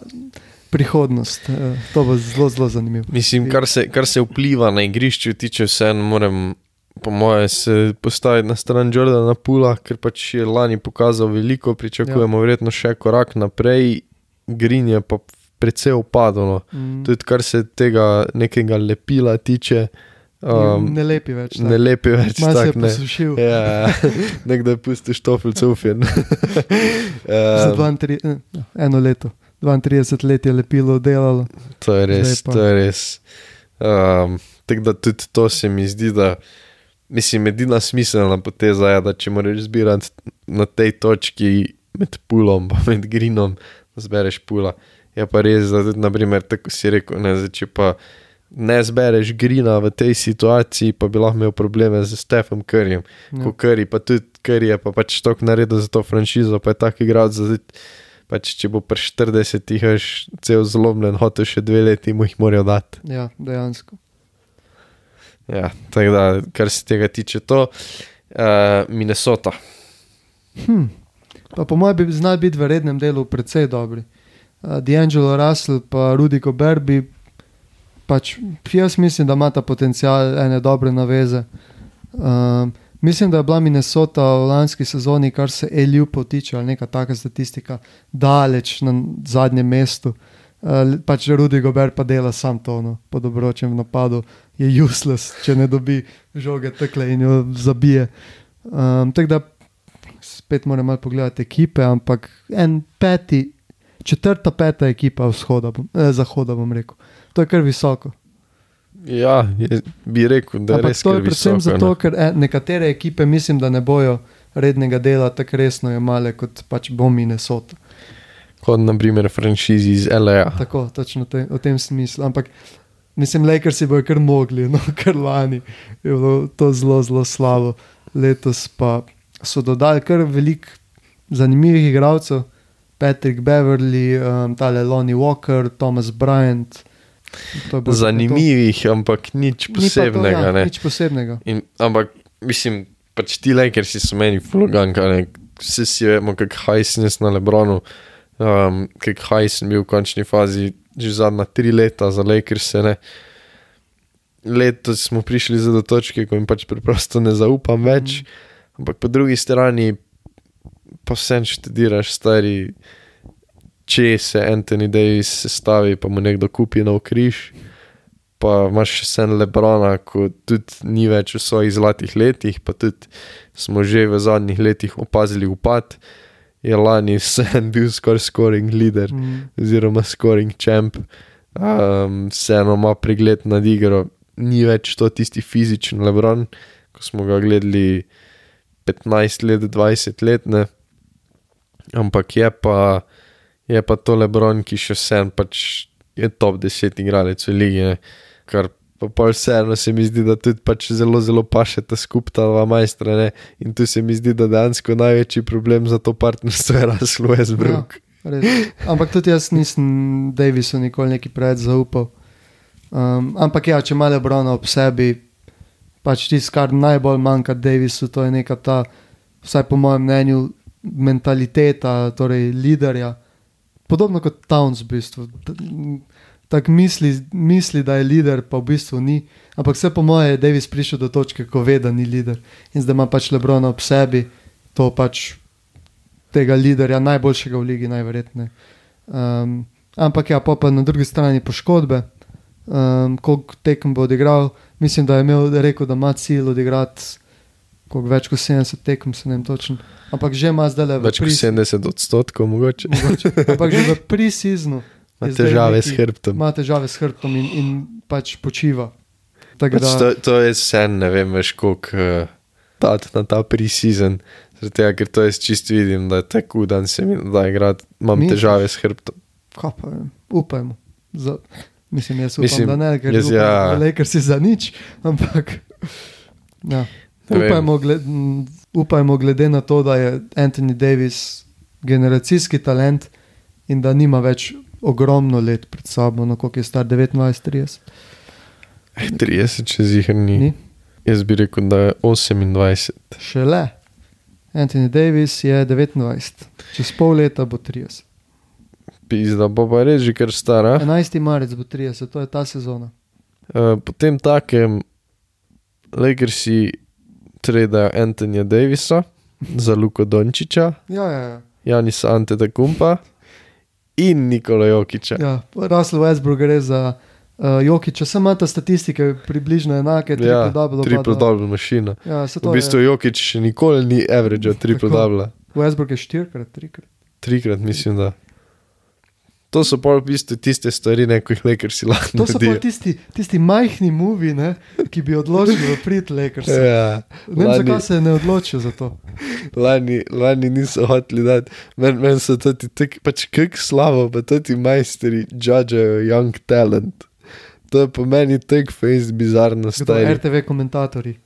prihodnost. Uh, to bo zelo, zelo zanimivo. Mislim, kar se, kar se vpliva na igrišču, tiče vseeno, moram, po moje, se postaviti na stran Jordana Pula, ker pač je lani pokazal veliko, pričakujemo ja. verjetno še korak naprej, Green je pa precej upadlo. Mm. Tudi kar se tega nekega lepila tiče, um, ne lepi več. ne lepi več Malo se je tako. Ne. posušil. Ja, nekdo je pustil štofilce ufjen. Za um, 32, eh, eno leto, 32 let je lepilo delalo. To je res, to je res. Um, tako da tudi to se mi zdi, da mislim, edina smiselna poteza je, da če moraš zbirati na tej točki med pulom in med grinom, da zbereš pula. Je pa res, da tudi, naprimer, tako si rekel, ne, zdaj, če pa ne zbereš grina v tej situaciji, pa bi lahko imel probleme z Stefom Curryjem. Ja. Ko Curry, pa tudi Curry je pa pač tok naredil za to franšizo, pa je tak igralec, da zdaj pač če bo pri 40 jih veš cel zlomljen, hotel še dve leti, mu jih morajo dati. Ja, dejansko. Ja, tako da, kar se tega tiče, to uh, Minnesota. Hm. Pa po mojem bi znali biti v rednem delu precej dobri. Uh, D'Angelo Russell pa Rudy Gobert bi pač, jaz mislim, da ima ta potencial ene dobre naveze. Um, mislim, da je bila Minnesota v lanski sezoni, kar se Elju potiče, ali neka taka statistika, daleč na zadnjem mestu. Uh, pač Rudy Gobert pa dela sam to, no, po dobročem napadu je useless, če ne dobi žoge tekle in jo zabije. Um, tako da spet moram malo pogledati ekipe, ampak en peti, četrta, peta ekipa vzhoda, eh, zahoda, bom rekel. To je kar visoko. Ja, je, bi rekel, da je Ampak res to je predvsem visoko, zato, ne. ker eh, nekatere ekipe mislim, da ne bojo rednega dela tako resno jemale kot pač bo Minnesota. Kot naprimer franšizi iz LA. Tako, točno te, v tem smislu. Ampak mislim, Lakersi bojo kar mogli, no, kar lani je bilo to zelo, zelo slabo. Letos pa so dodali kar veliko zanimivih igralcev. Patrick Beverly, um, tale Lonnie Walker, Thomas Bryant. Tako to. Zanimivih, ampak nič Ni pa to, posebnega. ja, nič posebnega. In, ampak, mislim, pač ti Lakersi so meni floganka, ne. Vsi si vemo, kak hajsen je na Lebronu, um, kak hajsen bil v končni fazi že zadnja tri leta za Lakerse, ne. Letos smo prišli do točke, ko jim pač preprosto ne zaupam več, ampak po drugi strani pa vsem študiraš stari, če se Anthony Davis sestavi, pa mu nekdo kupi nov križ pa imaš še sen Lebrona, ko tudi ni več v svojih zlatih letih, pa tudi smo že v zadnjih letih opazili upad. Je lani sen bil skoraj scoring leader, Mm. oziroma scoring champ, um, vseeno ima pregled nad igro, ni več to tisti fizičen Lebron, ko smo ga gledali 15 let, 20 let, ne. ampak je pa, je pa to Lebron, ki še vsem pač je top 10 igralec v ligi, ne. kar pa pol vseeno se mi zdi, da tudi pač zelo, zelo pašeta skupaj ta dva majstra ne. in tu se mi zdi, da dejansko največji problem za to partnerstvo je Russell Westbrook. Res. Ampak tudi jaz nisem Davisu nikoli neki preveč zaupal. Um, ampak ja, če ima Lebrona ob sebi, pač tisto, kar najbolj manjka Davisu, to je neka ta, vsaj po mojem mnenju, mentaliteta, torej liderja. Podobno kot Towns v bistvu. Tako misli, misli, da je lider, pa v bistvu ni. Ampak vse po moje je Davis prišel do točke, ko ve, da ni lider. In zdaj ima pač Lebrona ob sebi, to pač tega liderja, najboljšega v ligi, najverjetneje. Um, ampak ja, pa, pa na drugi strani poškodbe, um, koliko tekem bo odigral. Mislim, da je imel rekel, da ima cilj odigrati koliko več kot 70 tekem, se ne vem točno. Ampak že ima zdaj le Več kot 70 odstotkov, mogoče. mogoče. Ampak že v pre-seasonu Ima težave neki- s hrbtom. ima težave s hrbtom in, in pač počiva. Tako Pač da, to, to je sen, ne vem, veš, koliko uh, dati na ta pre-season. Zaradi tega, ker to jaz čisto vidim, da je tako dan se mi da igrati, imam Misliš? težave s hrbtom. kaj pa vem, upajmo. Za, mislim, jaz upam, Mislim, da ne, ker jaz upam, ja. da Lakers si za nič, ampak ja. Upajmo, gled, upajmo glede na to, da je Anthony Davis generacijski talent in da nima več ogromno let pred sabo, no koliko je star 29-30. 30, če zihar ni. Ni? Jaz bi rekel, da je 28. Šele. Anthony Davis je 29, čez pol leta bo 30. Pizda, bo pa res že kar stara. 11. marec bo 30, to je ta sezona. Uh, potem takem, Lakersi tredajo Antonija Davisa za Luko Dončiča, Ja, ja, ja. Janisa Antetokumpa in Nikola Jokiča. ja Russell Westbrook gre za uh, Jokiča, samo ima ta statistike približno enake, Ja, triple double. triple double mašina. Ja, V bistvu je. Jokič še nikoli ni average triple double. Westbrook je štirikrat, trikrat. Trikrat mislim, da. To so pa v bistvu tiste stvari, ne, ko jih Lakersi lahko To so pa tisti, tisti majhni movi, ne, ki bi odločili v prid Lakers. Ja, Ne vem, zakaj se ne odločijo za to. lani, lani niso hoteli dati, meni men so ti tako, pač kak slavo, pa ti majstri judgejo young talent. To je po meni tako face bizarno Kdo, stari. RTV komentatorji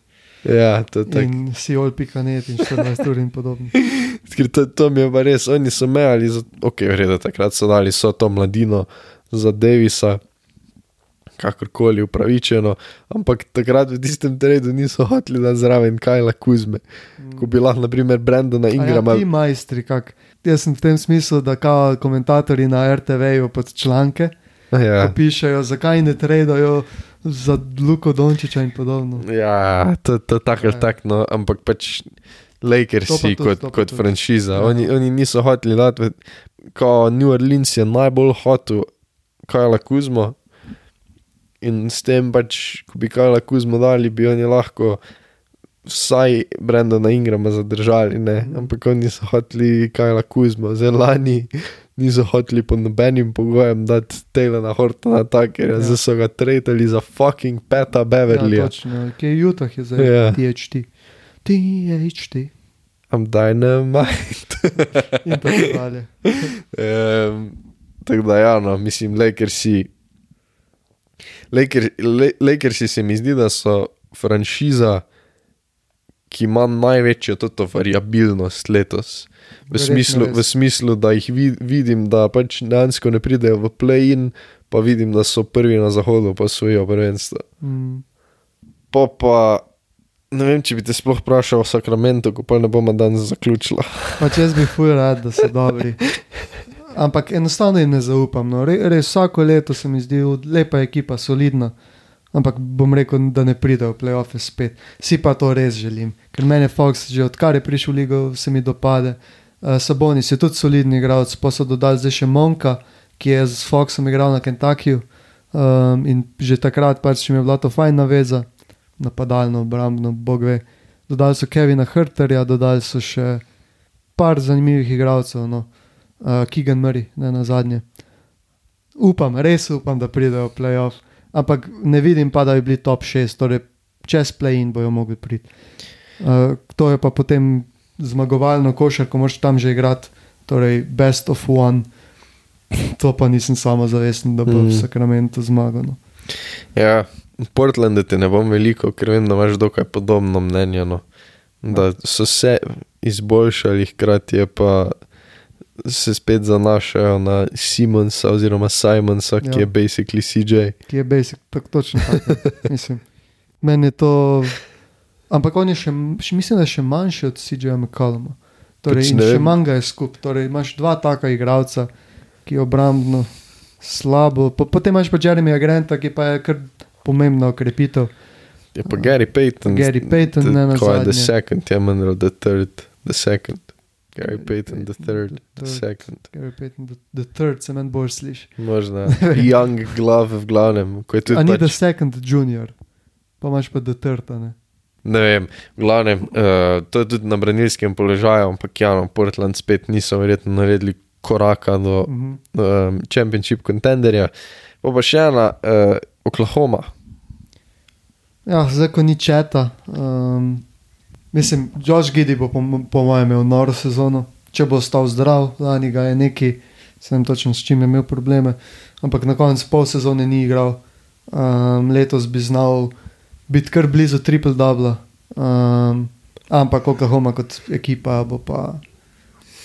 Ja, to je tako. in Siol.net in 14 ur in podobno. Ker to, to mi je pa res, oni so mejali, za, ok, v redu, takrat so dali so to mladino za Davisa, kakorkoli upravičeno, ampak takrat v tistem tradu niso hoteli da zraven Kajla Kuzme, ko bi lahko, naprimer, Brendona A Ja, Ingrama. ti majstri, kak. Jaz sem v tem smislu, da kao komentatorji na RTV-ju pod članke Ja, ja. pišejo, zakaj ne tradajo za Luko Dončiča in podobno. ja to, to tako ali Ja. tako, no, ampak pač To Lakersi tudi, kot, to pa kot tudi. franšiza. Ja. Oni, oni niso hoteli dati, ko New Orleans je najbolj hotel Kajla Kuzmo. In s tem, pač, ko bi Kajla Kuzmo dali, bi oni lahko vsaj Brendona Ingrama zadržali, ne? Mhm. ampak oni so hoteli Kajla Kuzmo, zelo lani niso hoteli pod nobenim pogojem dati Taylora Hortona Takerja, Ja. ja. so ga tretali za fucking Peta Ja, Beverlyja. točno, ki je Utah, je zdaj Ja. THT. THT. I'm dynamite. In tako dalje. Um, tako da, ja, no, mislim, Lakersi. Laker, Le, Lakersi se mi zdi, da so franšiza, ki ima največjo toto variabilnost letos. V smislu, v smislu, da jih vid, vidim, da pač dejansko ne pridejo v play-in, pa vidim, da so prvi na zahodu, pa svojo prvenstvo. Mm. Pa pa. Ne vem, če bi te sploh vprašal o Sakramentu, ko pa ne bomo danes zaključila. Pač jaz bi fuj rad, da so dobri. Ampak enostavno jim ne zaupam. No. Re, res vsako leto se mi zdi lepa ekipa, solidna. Ampak bom rekel, da ne pride v playoffs spet. Si pa to res želim, ker meni Fox, že odkar je prišel v ligo, se mi dopade. Uh, Sabonis je tudi solidni igralec, pa so dodali zdaj še Monka, ki je z Foxom igral na Kentuckyju. Um, in že takrat pač mi je bila to fajna veza, napadalno, obrambno, bog ve. Dodali so Kevina Hrterja, dodali so še par zanimivih igralcev, no. uh, Keegan Murray, ne na zadnje. Upam, res upam, da pridejo v playoff, ampak ne vidim pa, da bi bili top 6, torej čez play-in bojo mogli priti. Uh, to je pa potem zmagovalno košarko, moš tam že igrati, torej best of one. To pa nisem samo zavesten, da bo mm. v. Sakramentu zmagal. No. Ja, v Portlandu te ne bom veliko, ker vem, da imaš dokaj podobno mnenje. No. Da so se izboljšali, hkrati je pa se spet zanašajo na Simonsa oziroma Simonsa, ki Ja. je basically CJ. ki je basic, tako točno tako. Mislim. Meni je to. Ampak on je še, še mislim, da je še manjši od CJ-ja McCalluma. Torej, Pač še manj ga je skup. Torej, imaš dva taka igralca, ki je obrambno slabo. Po, potem imaš pa Jeremyja Granta, ki pa je kar pomembna okrepitev. Je pa Gary Payton. Gary Payton, the- ne ko je The second, je manj the third. The second. Gary Payton, the third. The second. Gary Payton, the, the third, se meni bolj sliši. Možno. Young glove v glavnem. A ni the pač, second junior, pa imaš pa the third, ne. ne vem, v glavnem, uh, to je tudi na branilskem položaju, ampak ja, no, Portland spet niso verjetno naredili koraka do Mhm. um, championship contenderja. Pa pa še ena, uh, Oklahoma. Ja, zdaj, ko ni četa. Um, mislim, Josh Giddy bo po, po mojem imel noro sezono, če bo ostal zdrav, lani ga je neki, sem točno s čim je imel probleme, ampak na koncu pol sezone ni igral. Um, letos bi znal biti kar blizu triple dubla. Um, ampak Oklahoma kot ekipa bo pa,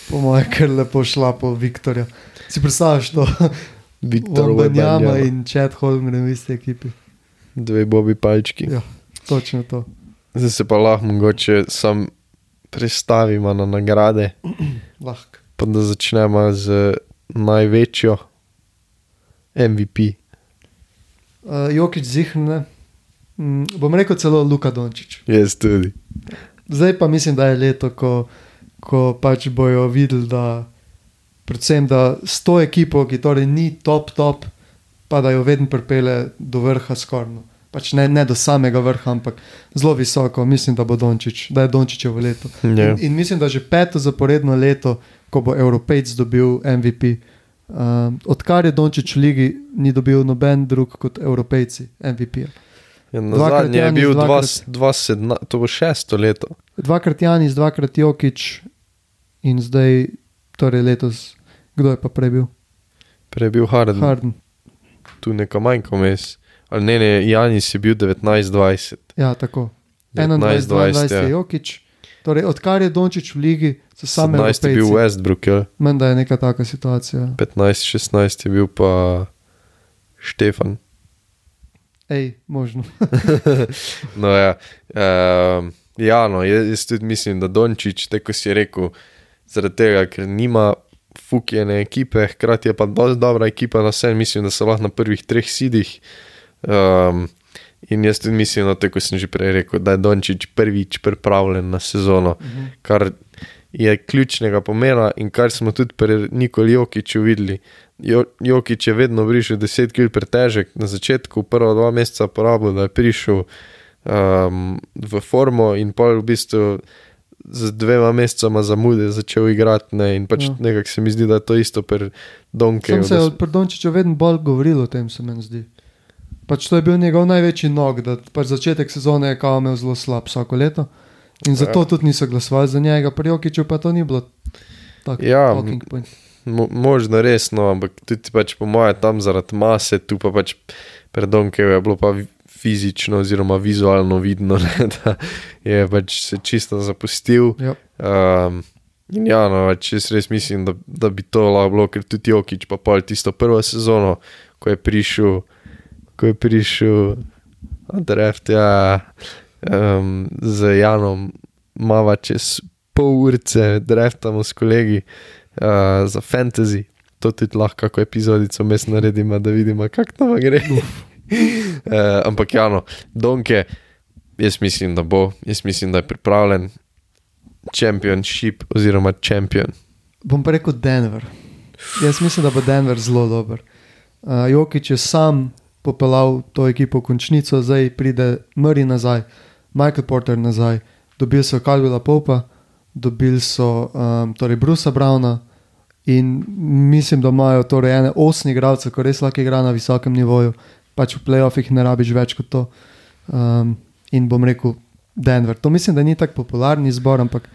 po mojem, kar lepo šla po Viktorju. Si predstavljaš to? Viktor Banjama Wembanyama. in Chad Holmgren v isti ekipi. Dve bobi palčki. Ja, točno to. Zdaj se pa lahko mogoče sam prestavimo na nagrade, Lahko. pa da začnemo z največjo MVP. Uh, Jokič zihrne. Mm, bom rekel celo Luka Dončić. Jaz tudi. Zdaj pa mislim, da je leto, ko, ko pač bojo videli, da predvsem da s to ekipo, ki torej ni top, top, pa da jo vedno pripele do vrha skorno. Pač ne, ne do samega vrha, ampak zelo visoko. Mislim, da bo Dončić, da je Dončićevo leto. Ja. In, in mislim, da že peto zaporedno leto, ko bo Evropejc dobil MVP. Um, odkar je Dončić v ligi, ni dobil noben drug kot Evropejci MVP. -ja. Ja, na Dvakrat zadnje je Janis, bil dvakrat- 2017, to bo šesto leto. Dvakrat Janis, dvakrat Jokič in zdaj, torej letos, kdo je pa prej bil? Prej je bil Harden, Harden. Tu nekaj manj kot mes. Ali ne, ne, Janis je bil 19-20. Ja, tako. 19, 21, 20, 22 je ja. Jokič. Torej, odkar je Dončić v ligi, so sami 17 je bil. Westbrook, ja. Menda je neka taka situacija. 15-16 je bil pa Štefan. Ej, možno. no, ja, uh, ja no, jaz, jaz tudi mislim, da Dončić, tako si rekel, zaradi tega, ker nima fukjene ekipe, hkrati je pa dovolj dobra ekipa na vse, mislim, da so lahko na prvih treh sidih. Um, in jaz tudi mislim, da, tako sem že prej rekel, da je Dončić prvič pripravljen na sezono, uh -huh. kar je ključnega pomena in kar smo tudi pri Nikoli Jokiču videli. Jokič je vedno prišel 10 kg pretežek, na začetku, prva dva meseca porabo, da je prišel um, v formo in pol v bistvu z dvema mesecama zamude začel igrati. Ne, in pač ja. nekako se mi zdi, da je to isto pri Donke. Sem se od Prdončiča vedno bolj govoril o tem, se meni zdi. Pač to je bil njegov največji nog, da pač začetek sezone je kao imel zelo slab vsako leto. In zato ja. tudi niso glasovali za njega, pri Jokiču pa to ni bilo tako. Ja, mo možno resno, ampak tudi pač po mojem tam zaradi mase, tu pa pač predonke je bilo pa fizično oziroma vizualno vidno, ne, da je pač se čisto zapustil. Ja. Um, in ja, no, pač jaz res mislim, da, da bi to lahko bilo, ker tudi Jokič pa pol tisto prvo sezono, ko je prišel, ko je prišel, Andreft, ja um, z Janom, mava čez pol urce, dreftamo s kolegi uh, za fantasy. To tudi lahko kako epizodico mes naredimo, da vidimo, kako to gre. Uh, ampak ja, no, Donke, jaz mislim, da bo, jaz mislim, da je pripravljen. Championship oziroma champion. Bom pa rekel Denver. Jaz mislim, da bo Denver zelo dober. Uh, Jokič je sam popeljal to ekipo v končnico, zdaj pride Murray nazaj. Michael Porter nazaj, dobili so Kalvila Popa, dobili so um, torej Brusa Browna in mislim, da imajo torej ene osmi igralce, ki res lahko igra na visokem nivoju, pač v playoffih ne rabiš več kot to. Um, in bom rekel Denver. To mislim, da ni tako popularni zbor, ampak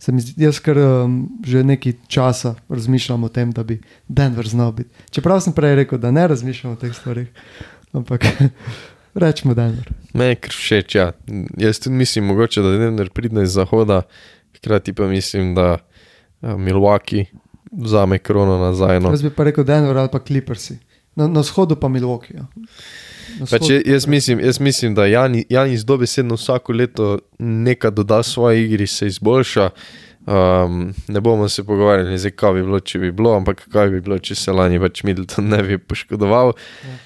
zdi, jaz kar um, že nekaj časa razmišljam o tem, da bi Denver znal biti. Čeprav sem prej rekel, da ne razmišljam o teh stvarih. Ampak Rečemo Denver. Me je všeč, ja. Jaz tudi mislim, mogoče, da Denver pride iz zahoda, hkrati pa mislim, da uh, Milwaukee vzame krono nazaj. No. Jaz bi pa rekel Denver ali pa Clippersi. Na, na vzhodu pa Milwaukee. Ja. Pač jaz, mislim, jaz mislim, da Janis dobesedno vsako leto nekaj doda svoje igri, se izboljša. Um, ne bomo se pogovarjali, zdaj, kaj bi bilo, če bi bilo, ampak kaj bi bilo, če se lani več Middleton ne bi poškodoval. Ja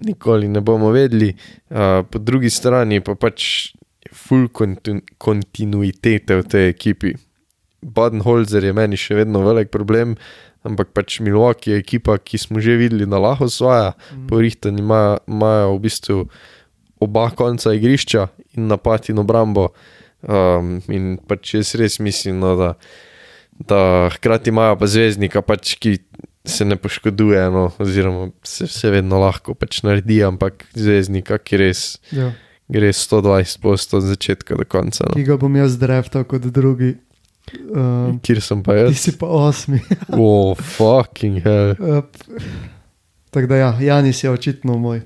nikoli ne bomo vedeli, uh, po drugi strani pa pač full kontinu kontinuitete v tej ekipi. Baden-Holzer je meni še vedno velik problem, ampak pač Milwaukee je ekipa, ki smo že videli, da lahko svoja, mm. porihtani imajo v bistvu oba konca igrišča in napad in obrambo. Um, in pač jaz res mislim, no, da, da hkrati imajo pa zvezdnika, pač, ki se ne poškoduje, no, oziroma se, se vedno lahko pač naredi, ampak zvezdnik, ki res ja. gre 120 posto od začetka do konca. No. Ki ga bom jaz drevtal kot drugi. Um, Kjer sem pa jaz? Ti si pa osmi. oh, fucking hell. Tako da ja, Janis je očitno moj.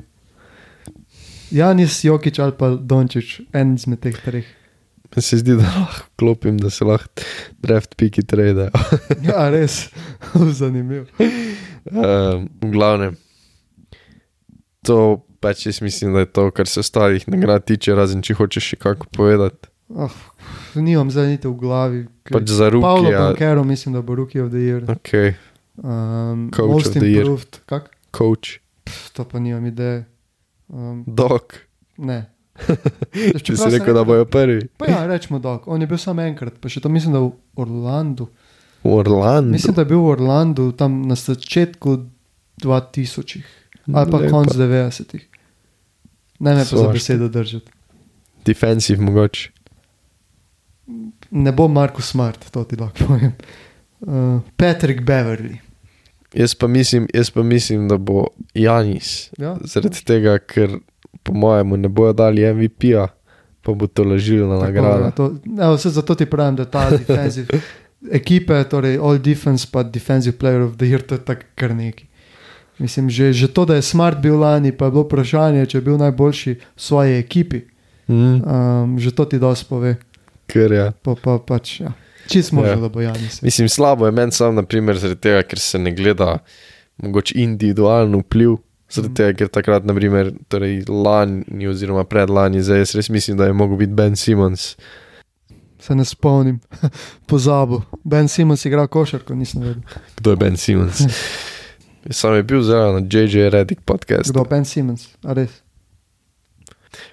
Janis, Jokič ali pa Dončič, en izmed teh treh. Meni se zdi, da lahko klopim, da se lahko draft piki trade. ja, res, zanimivo. Um, v glavnem, to pač jaz mislim, da je to, kar se ostalih nagrad tiče, razen če hočeš še kako povedati. Oh, nimam zdaj niti v glavi. Pač za ruke. Paolo Bankero, mislim, da bo rookie of the year. Okay. Um, Coach of the year. Kak? Coach. Pff, to pa nimam ideje. Um, Dok. Ne. Če si rekel, da bojo prvi. Ja, rečemo, da on je bil samo enkrat, pa še to mislim, da v Orlandu. V Orlandu. Mislim, da je bil v Orlandu tam na začetku 2000 ali pa konc 90-ih. Ne me pa za besedo držati. Defensive mogoče. Ne bo Marko Smart, to ti lahko povem. Uh, Patrick Beverly. Jaz pa, mislim, jaz pa mislim, da bo Janis. Ja. Zaradi tega, ker po mojem, ne bojo dali MVP-ja, pa bo to ležilo na nagrado. Ja, vse zato ti pravim, da ta defensive ekipe, torej all defense, pa defensive player of the year, to je tako kar neki. Mislim, že, že to, da je smart bil lani, pa je bilo vprašanje, če je bil najboljši v svoji ekipi. Mm. Um, že to ti dosti pove. Ker je. Pa, pa, pač, ja. Čist možno, ja. da bo Janis. Mislim, slabo je meni sam, naprimer, zaradi tega, ker se ne gleda mogoče individualno vpliv Zaradi tega, ker takrat, naprimer, torej lani oziroma predlani, zdaj jaz res mislim, da je mogel biti Ben Simons. Se ne spomnim, pozabil. Ben Simons igra košarko, nisem vedel. Kdo je Ben Simons? Sam je bil zelo na JJ Reddick podcast. Kdo je Ben Simons, a res.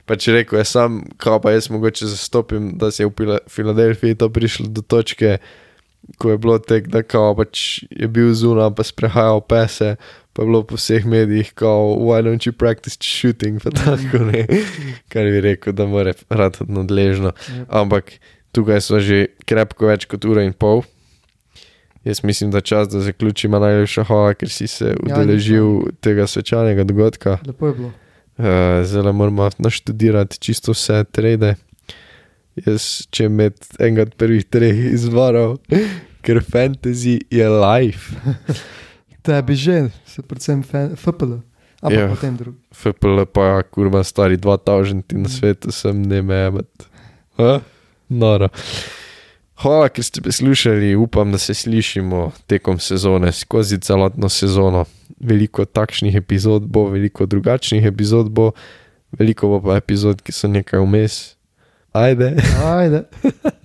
Pa če rekel, jaz sam, kao pa jaz mogoče zastopim, da se je v Fila- Filadelfiji to prišlo do točke, ko je bilo tek, da kao pač je bil zunaj, pa sprehajal pese, pa je bilo po vseh medijih, kao, why don't you practice shooting, pa tako ne. Kar bi rekel, da mora rad nadležno. Yep. Ampak tukaj smo že krepko več kot ura in pol. Jaz mislim, da je čas, da zaključimo najlepša hvala, ker si se udeležil tega svečanega dogodka. Lepo je bilo. Uh, Zdaj moramo naštudirati čisto vse trade. Jaz, če med enega od prvih treh izvarov, ker fantasy je life. Tebi že, se predvsem FPL, ampak Ja. potem drugi. FPL pa, kurma, stari 2000 na svetu, sem ne memet. Noro. Hvala, ker ste poslušali, upam, da se slišimo tekom sezone, skozi celotno sezono. Veliko takšnih epizod bo, veliko drugačnih epizod bo, veliko bo pa epizod, ki so nekaj vmes. Ajde. Ajde.